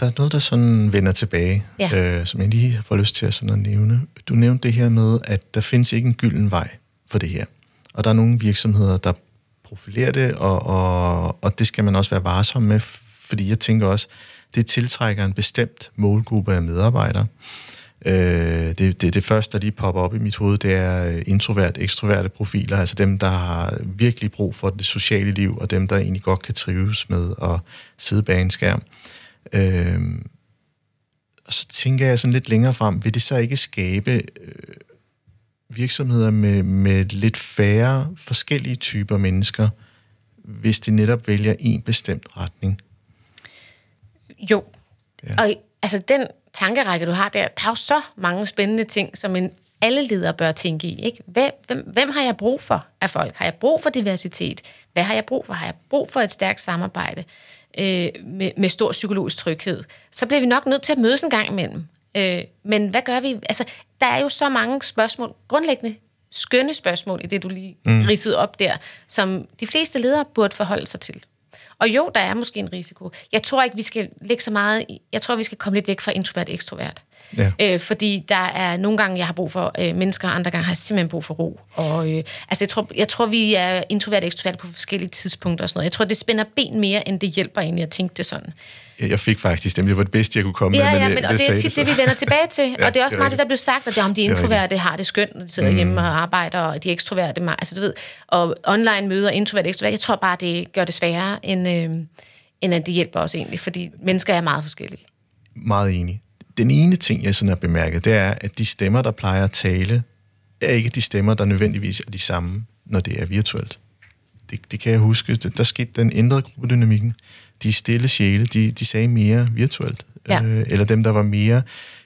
Der er noget, der sådan vender tilbage, ja. øh, som jeg lige får lyst til at, sådan at nævne. Du nævnte det her med, at der findes ikke en gylden vej for det her. Og der er nogle virksomheder, der profilerer det, og, og, og det skal man også være varsom med, fordi jeg tænker også, det tiltrækker en bestemt målgruppe af medarbejdere. Øh, det, det, det første, der lige popper op i mit hoved, det er øh, introvert, ekstroverte profiler, altså dem, der har virkelig brug for det sociale liv, og dem, der egentlig godt kan trives med at sidde bag en skærm. Øh, og så tænker jeg sådan lidt længere frem, vil det så ikke skabe øh, virksomheder med, med lidt færre forskellige typer mennesker, hvis de netop vælger en bestemt retning?
Jo. Ja. Og altså den tankerække, du har der, der er jo så mange spændende ting, som en alle ledere bør tænke i. Ikke? Hvem, hvem, hvem har jeg brug for af folk? Har jeg brug for diversitet? Hvad har jeg brug for? Har jeg brug for et stærkt samarbejde øh, med, med stor psykologisk tryghed? Så bliver vi nok nødt til at mødes en gang imellem. Øh, men hvad gør vi? Altså, der er jo så mange spørgsmål, grundlæggende skønne spørgsmål i det, du lige mm. ridsede op der, som de fleste ledere burde forholde sig til. Og jo, der er måske en risiko. Jeg tror ikke, vi skal lægge så meget... Jeg tror, vi skal komme lidt væk fra introvert-ekstrovert. Ja. Øh, fordi der er nogle gange, jeg har brug for øh, mennesker, andre gange har jeg simpelthen brug for ro. Og, øh, altså, jeg tror, jeg tror, vi er introvert og ekstrovert på forskellige tidspunkter og sådan noget. Jeg tror, det spænder ben mere, end det hjælper egentlig at tænke det sådan.
Jeg fik faktisk dem. Det var det bedste, jeg kunne komme
ja,
med.
Ja, men, og det er tit det, det, vi vender tilbage til. ja, og det er også det er meget det, der blev sagt, at det, om de introverte har det skønt, når de sidder mm. hjemme og arbejder, og de ekstroverte, altså du ved, og online møder introvert ekstrovert. Jeg tror bare, det gør det sværere, end, øh, end at det hjælper os egentlig, fordi mennesker er meget forskellige.
Meget enig den ene ting, jeg sådan har bemærket, det er, at de stemmer, der plejer at tale, er ikke de stemmer, der nødvendigvis er de samme, når det er virtuelt. Det, det kan jeg huske. Der skete den ændrede gruppedynamikken. De stille sjæle, de, de sagde mere virtuelt. Ja. Øh, eller dem, der var mere,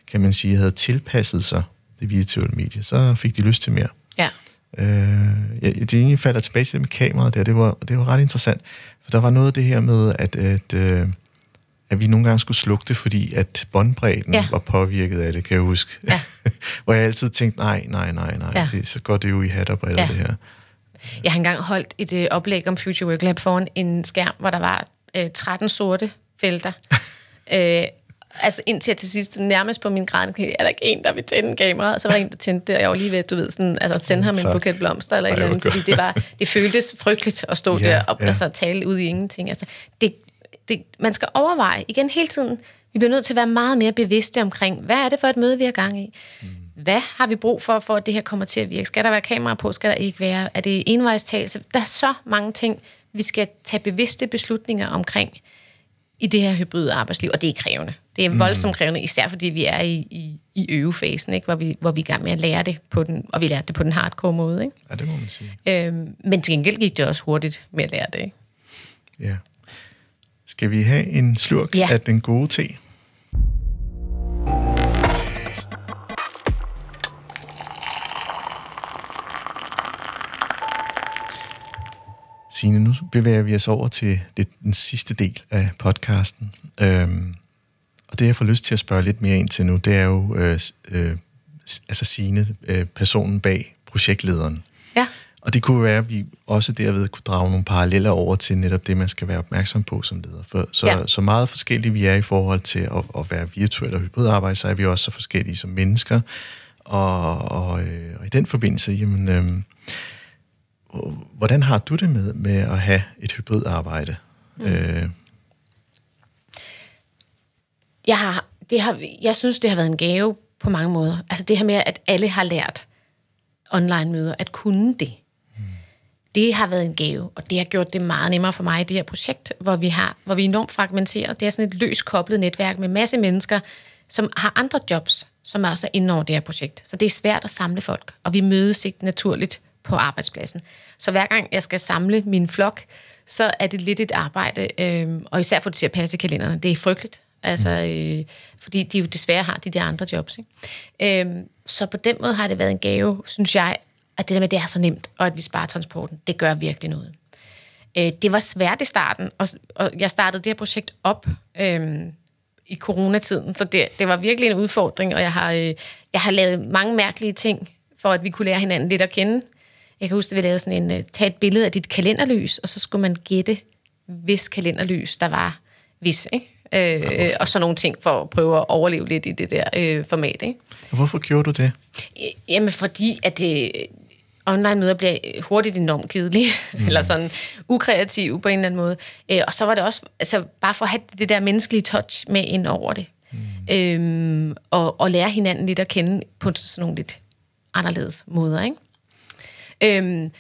kan man sige, havde tilpasset sig det virtuelle medie, så fik de lyst til mere.
Ja.
Øh, ja, det egentlig falder tilbage til det med kameraet der. Det var, det var ret interessant. For der var noget af det her med, at, at øh, at vi nogle gange skulle slukke det, fordi at båndbredden ja. var påvirket af det, kan jeg huske. Ja. Hvor jeg altid tænkte, nej, nej, nej, nej, ja. det, så går det jo i hat og briller, ja. det her.
Jeg har engang holdt et øh, oplæg om Future Work Lab foran en skærm, hvor der var øh, 13 sorte felter. øh, altså indtil til sidst, nærmest på min græn, er der ikke en, der vil tænde kamera? Og så var der en, der tændte det, og jeg var lige ved, du ved, sådan, altså sende ham en buket blomster eller et eller andet, fordi det, var, det føltes frygteligt at stå ja, der og ja. altså, tale ud i ingenting. Altså, det, det, man skal overveje igen hele tiden. Vi bliver nødt til at være meget mere bevidste omkring, hvad er det for et møde, vi har gang i? Mm. Hvad har vi brug for, for at det her kommer til at virke? Skal der være kamera på? Skal der ikke være? Er det envejstagelse? Der er så mange ting, vi skal tage bevidste beslutninger omkring i det her hybride arbejdsliv, og det er krævende. Det er voldsomt krævende, især fordi vi er i, i, i øvefasen, ikke? Hvor, vi, hvor vi er i gang med at lære det på den, og vi lærte det på den hardcore måde. Ikke?
Ja, det må man sige.
Øhm, men til gengæld gik det også hurtigt med at lære det. Ikke?
Ja. Skal vi have en slurk ja. af den gode te? Signe, nu bevæger vi os over til det, den sidste del af podcasten. Øhm, og det, jeg får lyst til at spørge lidt mere ind til nu, det er jo øh, øh, altså Signe, øh, personen bag projektlederen.
Ja.
Og det kunne være, at vi også derved kunne drage nogle paralleller over til netop det, man skal være opmærksom på som leder. For så, ja. så meget forskellige vi er i forhold til at, at være virtuelle og hybridarbejde, så er vi også så forskellige som mennesker. Og, og, øh, og i den forbindelse, jamen, øh, hvordan har du det med, med at have et hybridarbejde? Mm. Øh.
Jeg, har, det har, jeg synes, det har været en gave på mange måder. Altså det her med, at alle har lært online-møder, at kunne det det har været en gave, og det har gjort det meget nemmere for mig i det her projekt, hvor vi, har, hvor vi er enormt fragmenteret. Det er sådan et løst koblet netværk med masse mennesker, som har andre jobs, som også er inde over det her projekt. Så det er svært at samle folk, og vi mødes ikke naturligt på arbejdspladsen. Så hver gang jeg skal samle min flok, så er det lidt et arbejde, øh, og især for det til at passe kalenderne. Det er frygteligt, altså, øh, fordi de jo desværre har de der andre jobs. Ikke? Øh, så på den måde har det været en gave, synes jeg, at det der med, at det er så nemt, og at vi sparer transporten, det gør virkelig noget. Øh, det var svært i starten, og, og jeg startede det her projekt op øh, i coronatiden, så det, det var virkelig en udfordring, og jeg har, øh, jeg har lavet mange mærkelige ting, for at vi kunne lære hinanden lidt at kende. Jeg kan huske, at vi lavede sådan en, uh, tage et billede af dit kalenderlys, og så skulle man gætte, hvis kalenderlys der var hvis, ikke? Øh, og sådan nogle ting for at prøve at overleve lidt i det der øh, format. Ikke?
Hvorfor gjorde du det?
Jamen fordi, at det, online-møder bliver hurtigt enormt kedelige, mm. eller sådan ukreative på en eller anden måde. Øh, og så var det også, altså bare for at have det der menneskelige touch med ind over det. Mm. Øhm, og, og lære hinanden lidt at kende på sådan nogle lidt anderledes måder, ikke? Øhm,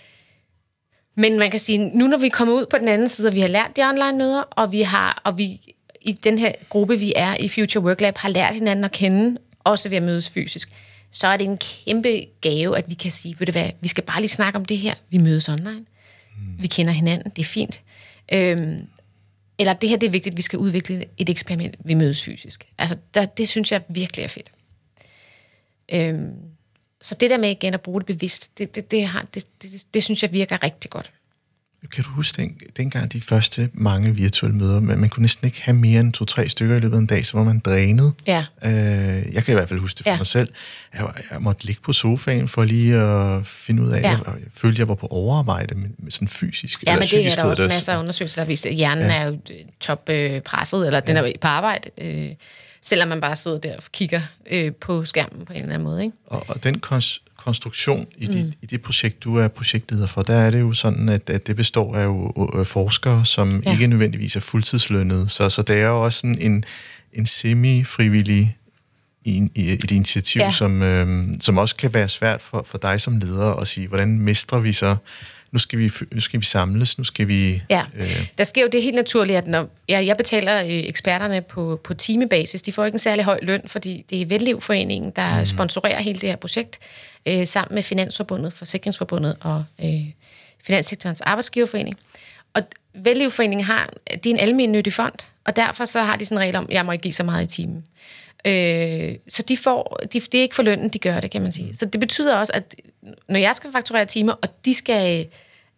men man kan sige, nu når vi kommer ud på den anden side, og vi har lært de online-møder, og vi har, og vi i den her gruppe, vi er i Future Work Lab, har lært hinanden at kende, også ved at mødes fysisk, så er det en kæmpe gave, at vi kan sige, ved du hvad, vi skal bare lige snakke om det her. Vi mødes online. Mm. Vi kender hinanden. Det er fint. Øhm, eller det her, det er vigtigt, vi skal udvikle et eksperiment. Vi mødes fysisk. Altså, der, det synes jeg virkelig er fedt. Øhm, så det der med igen at bruge det bevidst, det, det, det, har, det, det, det synes jeg virker rigtig godt.
Kan du huske den, dengang de første mange virtuelle møder, men man kunne næsten ikke have mere end to-tre stykker i løbet af en dag, så var man drænet.
Ja.
Øh, jeg kan i hvert fald huske det for
Ja.
mig selv. Jeg, jeg måtte ligge på sofaen for lige at finde ud af,
Ja.
ja. jeg, jeg følte, jeg var på overarbejde, men, men sådan fysisk.
Ja, men det er der også
det.
masser af undersøgelser, der viser, at hjernen ja. er jo øh, toppresset, eller den er på arbejde, øh, selvom man bare sidder der og kigger øh, på skærmen på en eller anden måde. Ikke?
Og, og den kons- konstruktion i, mm. dit, i det projekt, du er projektleder for, der er det jo sådan, at, at det består af jo, øh, forskere, som
Ja.
ikke nødvendigvis er fuldtidslønnede. Så, så det er jo også sådan en, en semi-frivillig i, i et initiativ,
Ja.
som, øhm, som også kan være svært for, for dig som leder at sige, hvordan mestrer vi så, nu skal vi, nu skal vi samles, nu skal vi...
Ja,
Øh,
der sker jo det helt naturligt, at når jeg, jeg betaler øh, eksperterne på, på timebasis, de får ikke en særlig høj løn, fordi det er Vellivforeningen, der mm. sponsorerer hele det her projekt, øh, sammen med Finansforbundet, Forsikringsforbundet og øh, Finanssektorens Arbejdsgiverforening. Og Vellivforeningen har, det er en almennyttig fond, og derfor så har de sådan en regel om, at jeg må ikke give så meget i timen. Øh, så de får, de, det er ikke for lønnen, de gør det, kan man sige. Så det betyder også, at når jeg skal fakturere timer, og de skal,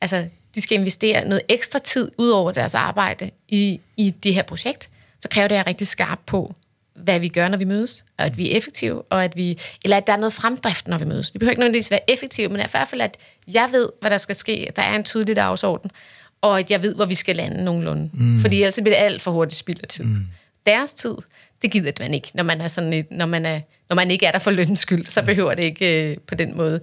altså, de skal investere noget ekstra tid ud over deres arbejde i, i det her projekt, så kræver det, at jeg er rigtig skarp på, hvad vi gør, når vi mødes, og at vi er effektive, og at vi, eller at der er noget fremdrift, når vi mødes. Vi behøver ikke nødvendigvis være effektive, men i hvert fald, at jeg ved, hvad der skal ske, der er en tydelig dagsorden, og at jeg ved, hvor vi skal lande nogenlunde. Mm. Fordi ellers bliver det alt for hurtigt spild af tid. Mm. Deres tid, det gider man ikke, når man, er sådan et, når man, er, når man ikke er der for lønens skyld, så behøver det ikke øh, på den måde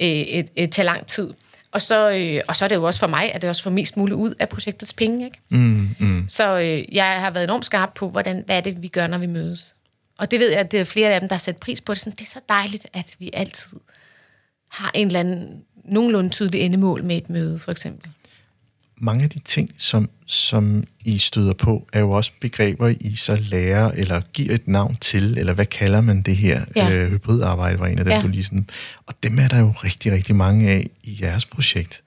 øh, et, et, tage lang tid. Og så, øh, og så er det jo også for mig, at det også får mest muligt ud af projektets penge. Ikke?
mm, mm.
Så øh, jeg har været enormt skarp på, hvordan, hvad er det, vi gør, når vi mødes. Og det ved jeg, at det er flere af dem, der har sat pris på det. Sådan, det er så dejligt, at vi altid har en eller anden nogenlunde tydelig endemål med et møde, for eksempel.
Mange af de ting, som, som I støder på, er jo også begreber, I så lærer eller giver et navn til, eller hvad kalder man det her?
Ja.
Øh, hybridarbejde var en af dem,
Ja.
du lige sådan... Og dem er der jo rigtig, rigtig mange af i jeres projekt.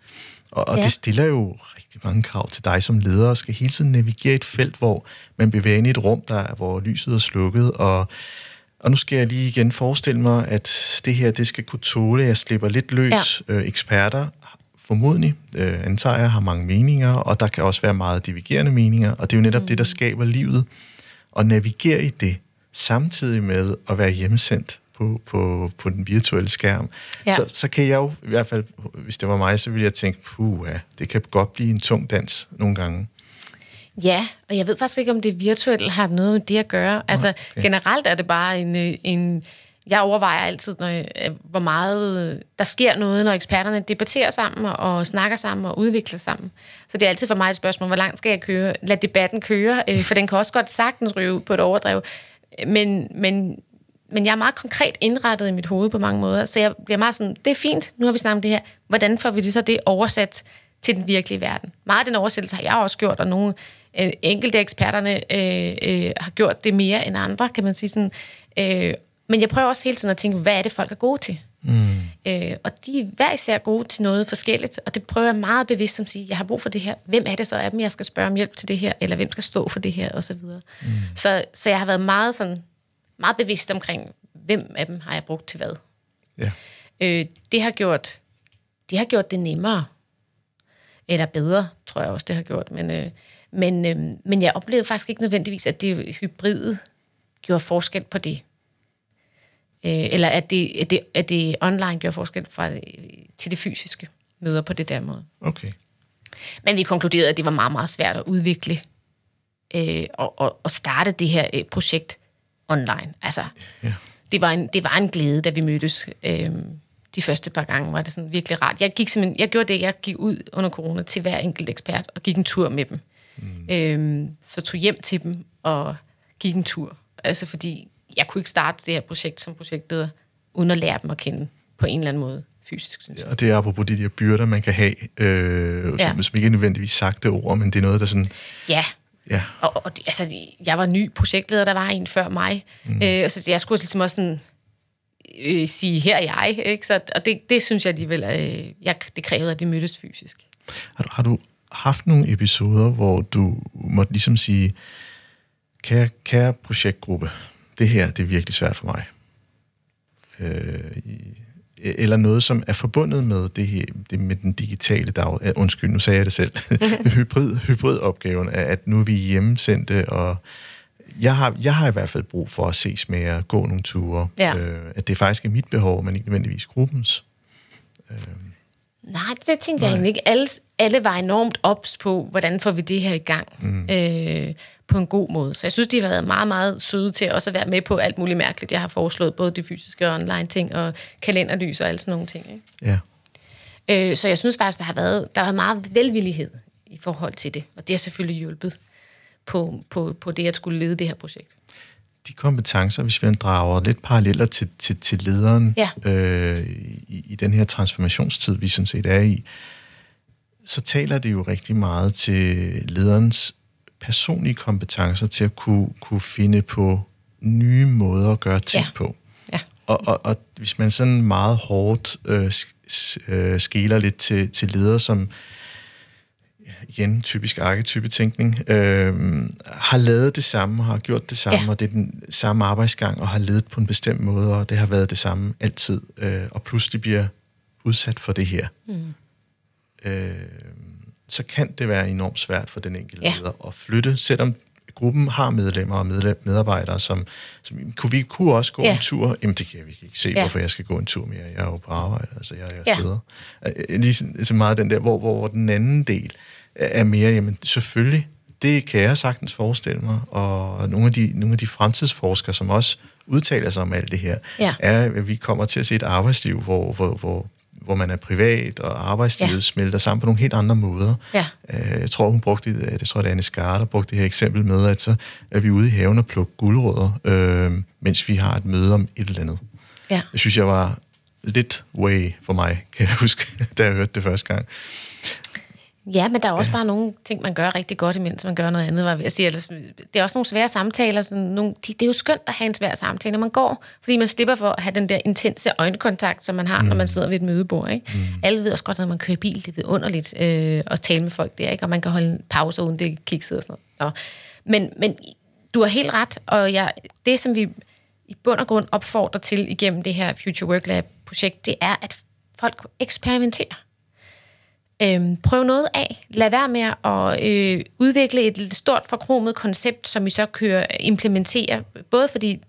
Og, og
Ja.
det stiller jo rigtig mange krav til dig som leder, og skal hele tiden navigere et felt, hvor man bevæger ind i et rum, der, er- hvor lyset er slukket, og og nu skal jeg lige igen forestille mig, at det her, det skal kunne tåle, at jeg slipper lidt løs. Ja. Øh, eksperter, formodentlig, øh, antager jeg, har mange meninger, og der kan også være meget divergerende meninger, og det er jo netop mm. det, der skaber livet. Og navigere i det, samtidig med at være hjemsendt på, på, på den virtuelle skærm,
Ja.
så, så kan jeg jo, i hvert fald, hvis det var mig, så ville jeg tænke, puh, ja, det kan godt blive en tung dans nogle gange.
Ja, og jeg ved faktisk ikke, om det virtuelle har noget med det at gøre. Altså,
okay.
generelt er det bare en... øh, en jeg overvejer altid, når jeg, hvor meget øh, der sker noget, når eksperterne debatterer sammen og snakker sammen og udvikler sammen. Så det er altid for mig et spørgsmål, hvor langt skal jeg køre? Lad debatten køre, øh, for den kan også godt sagtens ryge ud på et overdrev. Men, men, men jeg er meget konkret indrettet i mit hoved på mange måder, så jeg bliver meget sådan, det er fint, nu har vi snakket om det her. Hvordan får vi det så det oversat til den virkelige verden? Meget af den oversættelse har jeg også gjort, og nogle øh, enkelte eksperterne øh, øh, har gjort det mere end andre, kan man sige sådan. Øh, men jeg prøver også hele tiden at tænke, hvad er det, folk er gode til? Mm. Øh, og de er hver især gode til noget forskelligt, og det prøver jeg meget bevidst at sige, jeg har brug for det her. Hvem er det så af dem, jeg skal spørge om hjælp til det her, eller hvem skal stå for det her, og så videre. Mm. Så, så jeg har været meget, sådan, meget bevidst omkring, hvem af dem har jeg brugt til hvad.
Ja.
Øh, det har gjort det har gjort det nemmere. Eller bedre, tror jeg også, det har gjort. Men, øh, men, øh, men jeg oplevede faktisk ikke nødvendigvis, at det hybride gjorde forskel på det. Øh, eller at det, at, det, at det online gjorde forskel fra, øh, til det fysiske møder på det der måde.
Okay.
Men vi konkluderede, at det var meget, meget svært at udvikle øh, og, og, og starte det her øh, projekt online. Altså,
Ja.
det, var en, det var en glæde, da vi mødtes. Øh, de første par gange var det sådan virkelig rart. Jeg, gik simpelthen, jeg gjorde det, jeg gik ud under corona til hver enkelt ekspert og gik en tur med dem. Mm. Øh, så tog hjem til dem og gik en tur. Altså fordi jeg kunne ikke starte det her projekt som projektleder, uden at lære dem at kende på en eller anden måde fysisk, synes jeg.
Og det er apropos de der byrder, man kan have, øh,
Ja.
som, som ikke er nødvendigvis sagte ord, men det er noget, der sådan...
Ja,
Ja,
Og, og de- altså, jeg var ny projektleder, der var en før mig. Mm. Øh, og så jeg skulle ligesom også sådan øh, sige, her er jeg. Ikke? Så, og det, det synes jeg alligevel, øh, jeg, det krævede, at vi mødtes fysisk.
Har du, har du haft nogle episoder, hvor du måtte ligesom sige, kære, kære projektgruppe, det her det er virkelig svært for mig? Øh, eller noget, som er forbundet med det her, det med den digitale dag. Undskyld, nu sagde jeg det selv. hybrid, hybridopgaven, at nu er vi hjemmesendte, og jeg har, jeg har i hvert fald brug for at ses at gå nogle ture. Ja. Øh, at det faktisk er mit behov, men ikke nødvendigvis gruppens.
Øh. Nej, det tænker Nej. jeg egentlig ikke. Alle, alle var enormt ops på, hvordan får vi det her i gang mm. øh, på en god måde. Så jeg synes, de har været meget, meget søde til også at være med på alt muligt mærkeligt. Jeg har foreslået både de fysiske og online ting, og kalenderlys og alt sådan nogle ting. Ikke?
Ja.
Øh, så jeg synes faktisk, der har været der har været meget velvillighed i forhold til det. Og det har selvfølgelig hjulpet på, på, på det at skulle lede det her projekt.
De kompetencer, hvis vi drager lidt paralleller til, til, til lederen ja. øh, i, i den her transformationstid, vi sådan set er i, så taler det jo rigtig meget til lederens personlige kompetencer til at kunne, kunne finde på nye måder at gøre ting ja. på. Ja. Og, og, og hvis man sådan meget hårdt øh, øh, skæler lidt til, til ledere, som igen, typisk arketype-tænkning, øh, har lavet det samme, har gjort det samme, ja. og det er den samme arbejdsgang, og har ledet på en bestemt måde, og det har været det samme altid, øh, og pludselig bliver udsat for det her. Mm. Øh, så kan det være enormt svært for den enkelte ja. leder at flytte, selvom gruppen har medlemmer og medlem, medarbejdere, som, som kunne vi kunne også gå ja. en tur. Jamen, det kan jeg ikke se, ja. hvorfor jeg skal gå en tur mere. Jeg er jo på arbejde, altså jeg er ja. Øh, lige så meget den der, hvor, hvor den anden del, er mere, jamen selvfølgelig, det kan jeg sagtens forestille mig, og nogle af de, nogle af de fremtidsforskere, som også udtaler sig om alt det her, ja. er, at vi kommer til at se et arbejdsliv, hvor, hvor, hvor, hvor man er privat, og arbejdslivet ja. smelter sammen på nogle helt andre måder. Ja. Øh, jeg tror, hun brugte det, jeg tror, det er Anne Skar, der brugte det her eksempel med, at så er vi ude i haven og plukke guldrødder, øh, mens vi har et møde om et eller andet. Ja. Det synes jeg var lidt way for mig, kan jeg huske, da jeg hørte det første gang.
Ja, men der er også bare nogle ting, man gør rigtig godt, imens man gør noget andet, var ved at sige. Det er også nogle svære samtaler. Sådan nogle, det er jo skønt at have en svær samtale, når man går, fordi man slipper for at have den der intense øjenkontakt, som man har, mm. når man sidder ved et mødebord. Ikke? Mm. Alle ved også godt, når man kører bil, det er underligt øh, at tale med folk der, ikke? og man kan holde en pause, uden det er kikset og sådan noget. Nå. Men, men du har helt ret, og jeg, det, som vi i bund og grund opfordrer til igennem det her Future Work Lab-projekt, det er, at folk eksperimenterer. Øhm, prøv noget af. Lad være med at øh, udvikle et stort forkromet koncept, som vi så kører implementerer. Både fordi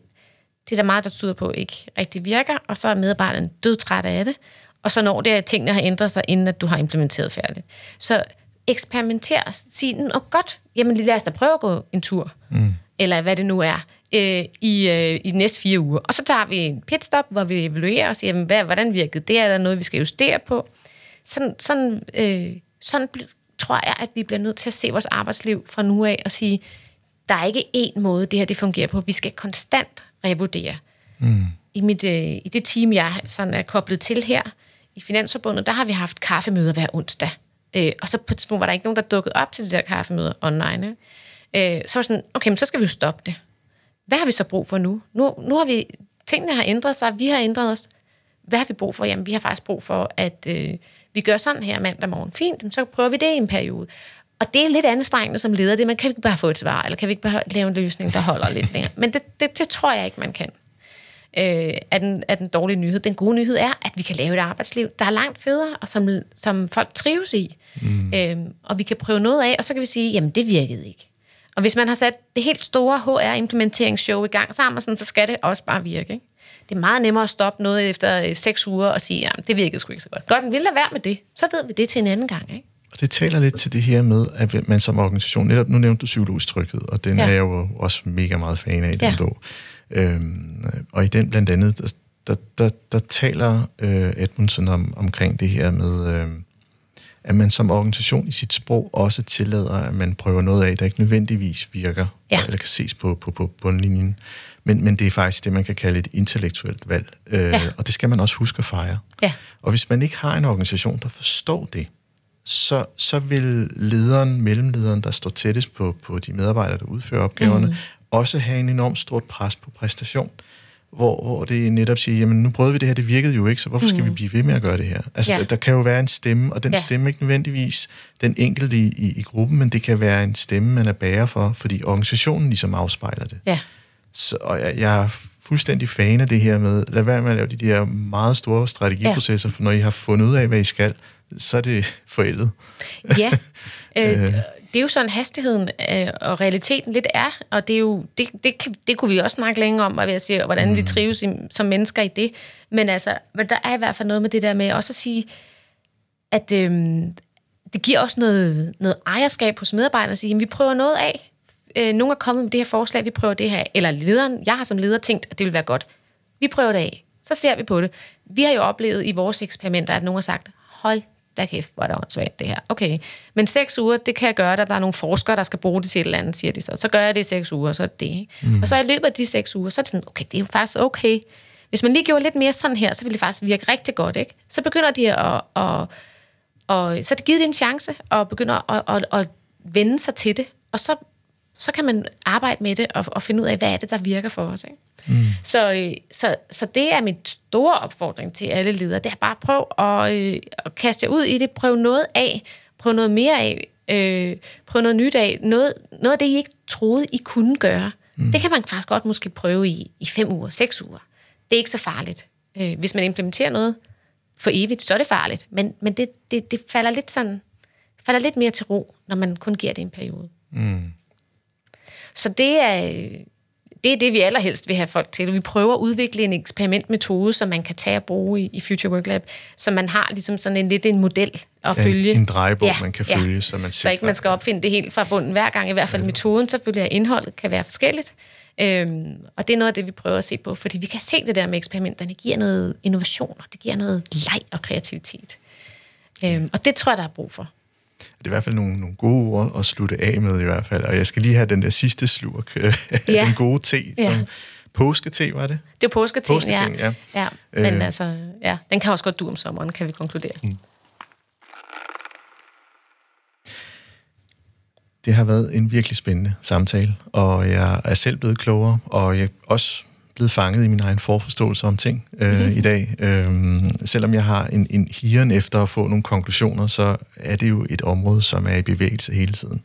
det er der meget, der tyder på, ikke rigtig virker, og så er medarbejderen dødtræt af det. Og så når det, at tingene har ændret sig, inden at du har implementeret færdigt. Så eksperimenter. Sig, Nå, godt, jamen lad os da prøve at gå en tur. Mm. Eller hvad det nu er øh, i, øh, i de næste fire uger. Og så tager vi en pitstop, hvor vi evaluerer og siger, jamen, hvad, hvordan virkede det? Er der noget, vi skal justere på? Sådan, sådan, øh, sådan tror jeg, at vi bliver nødt til at se vores arbejdsliv fra nu af og sige, der er ikke én måde, det her det fungerer på. Vi skal konstant revurdere. Mm. I, mit, øh, I det team, jeg sådan er koblet til her, i Finansforbundet, der har vi haft kaffemøder hver onsdag. Øh, og så på et tidspunkt var der ikke nogen, der dukkede op til de der kaffemøder online. Øh, så var sådan, okay, men så skal vi jo stoppe det. Hvad har vi så brug for nu? Nu, nu har vi, tingene har ændret sig, vi har ændret os. Hvad har vi brug for? Jamen, vi har faktisk brug for, at øh, vi gør sådan her mandag morgen. Fint, så prøver vi det i en periode. Og det er lidt anstrengende som leder, det man kan ikke bare få et svar, eller kan vi ikke bare lave en løsning, der holder lidt længere. Men det, det, det tror jeg ikke, man kan. Øh, er, den, er den dårlige nyhed. Den gode nyhed er, at vi kan lave et arbejdsliv, der er langt federe, og som, som folk trives i. Mm. Øh, og vi kan prøve noget af, og så kan vi sige, jamen det virkede ikke. Og hvis man har sat det helt store HR-implementeringsshow i gang sammen, så skal det også bare virke. Ikke? Det er meget nemmere at stoppe noget efter øh, seks uger og sige, at det virkede sgu ikke så godt. Godt, vil lade være med det. Så ved vi det til en anden gang. Ikke?
Og det taler lidt til det her med, at man som organisation, netop nu nævnte du psykologisk tryghed, og den ja. er jeg jo også mega meget fan af i den ja. bog. Øhm, og i den blandt andet, der, der, der, der taler øh, Edmundsen om, omkring det her med, øh, at man som organisation i sit sprog også tillader, at man prøver noget af, der ikke nødvendigvis virker, ja. eller kan ses på, på, på bundlinjen. Men, men det er faktisk det, man kan kalde et intellektuelt valg. Øh, ja. Og det skal man også huske at fejre. Ja. Og hvis man ikke har en organisation, der forstår det, så, så vil lederen, mellemlederen, der står tættest på, på de medarbejdere, der udfører opgaverne, mm. også have en enormt stort pres på præstation. hvor, hvor det netop siger, jamen nu prøvede vi det her, det virkede jo ikke, så hvorfor skal mm. vi blive ved med at gøre det her? Altså,
Ja.
der, der kan jo være en stemme, og den
Ja.
stemme ikke nødvendigvis den enkelte i, i, i gruppen, men det kan være en stemme, man er bærer for, fordi organisationen ligesom afspejler det.
Ja.
Så, og jeg, jeg er fuldstændig fan af det her med, lad være med at lave de der meget store strategiprocesser, for når I har fundet ud af, hvad I skal, så er det forældet.
Ja, øh, det er jo sådan hastigheden øh, og realiteten lidt er, og det er jo det, det, kan, det kunne vi også snakke længe om, hvad jeg siger, hvordan mm. vi trives i, som mennesker i det. Men altså, men der er i hvert fald noget med det der med også at sige, at øh, det giver også noget, noget ejerskab hos medarbejderne at sige, jamen, vi prøver noget af. Øh, nogen er kommet med det her forslag, vi prøver det her. Eller lederen, jeg har som leder tænkt, at det vil være godt. Vi prøver det af. Så ser vi på det. Vi har jo oplevet i vores eksperimenter, at nogen har sagt, hold da kæft, hvor er det åndssvagt det her. Okay, men seks uger, det kan jeg gøre, da der er nogle forskere, der skal bruge det til et eller andet, siger de så. Så gør jeg det i seks uger, så er det? Mm. Og så i løbet af de seks uger, så er det sådan, okay, det er jo faktisk okay. Hvis man lige gjorde lidt mere sådan her, så ville det faktisk virke rigtig godt, ikke? Så begynder de at, at, og så er det givet det en chance, og begynder at, at, at vende sig til det, og så, så kan man arbejde med det, og, og finde ud af, hvad er det, der virker for os. Ikke? Mm. Så, øh, så, så det er mit store opfordring til alle ledere, det er bare prøv at, øh, at kaste jer ud i det, prøv noget af, prøv noget mere af, øh, prøv noget nyt af, noget, noget af det, I ikke troede, I kunne gøre. Mm. Det kan man faktisk godt måske prøve i, i fem uger, seks uger. Det er ikke så farligt. Øh, hvis man implementerer noget, for evigt, så er det farligt. Men, men det, det, det falder lidt sådan falder lidt mere til ro, når man kun giver det en periode.
Mm.
Så det er, det er det, vi allerhelst vil have folk til. Vi prøver at udvikle en eksperimentmetode, som man kan tage og bruge i, i Future Work Lab, så man har ligesom sådan en lidt en model at
En-
følge.
en drejebog, man kan følge, så man
så
sikrer-
ikke man skal opfinde det helt fra bunden hver gang. I hvert fald ja. metoden selvfølgelig, og indholdet kan være forskelligt. Øhm, og det er noget af det, vi prøver at se på, fordi vi kan se det der med eksperimenterne. Det giver noget innovation, og det giver noget leg og kreativitet. Øhm, og det tror jeg, der er brug for.
Det er i hvert fald nogle, nogle gode ord at slutte af med i hvert fald. Og jeg skal lige have den der sidste slurk øh,
Ja.
den gode te.
Ja.
Som påskete, var det?
Det er påsketing,
Påsketing, ja.
ja. Men
Øh.
altså, ja, den kan også godt du om sommeren, kan vi konkludere. Mm.
Det har været en virkelig spændende samtale, og jeg er selv blevet klogere, og jeg også blevet fanget i min egen forforståelse om ting øh, mm-hmm. i dag. Øhm, selvom jeg har en, en hiren efter at få nogle konklusioner, så er det jo et område, som er i bevægelse hele tiden.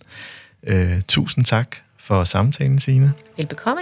Øh, tusind tak for samtalen, Signe.
Velbekomme.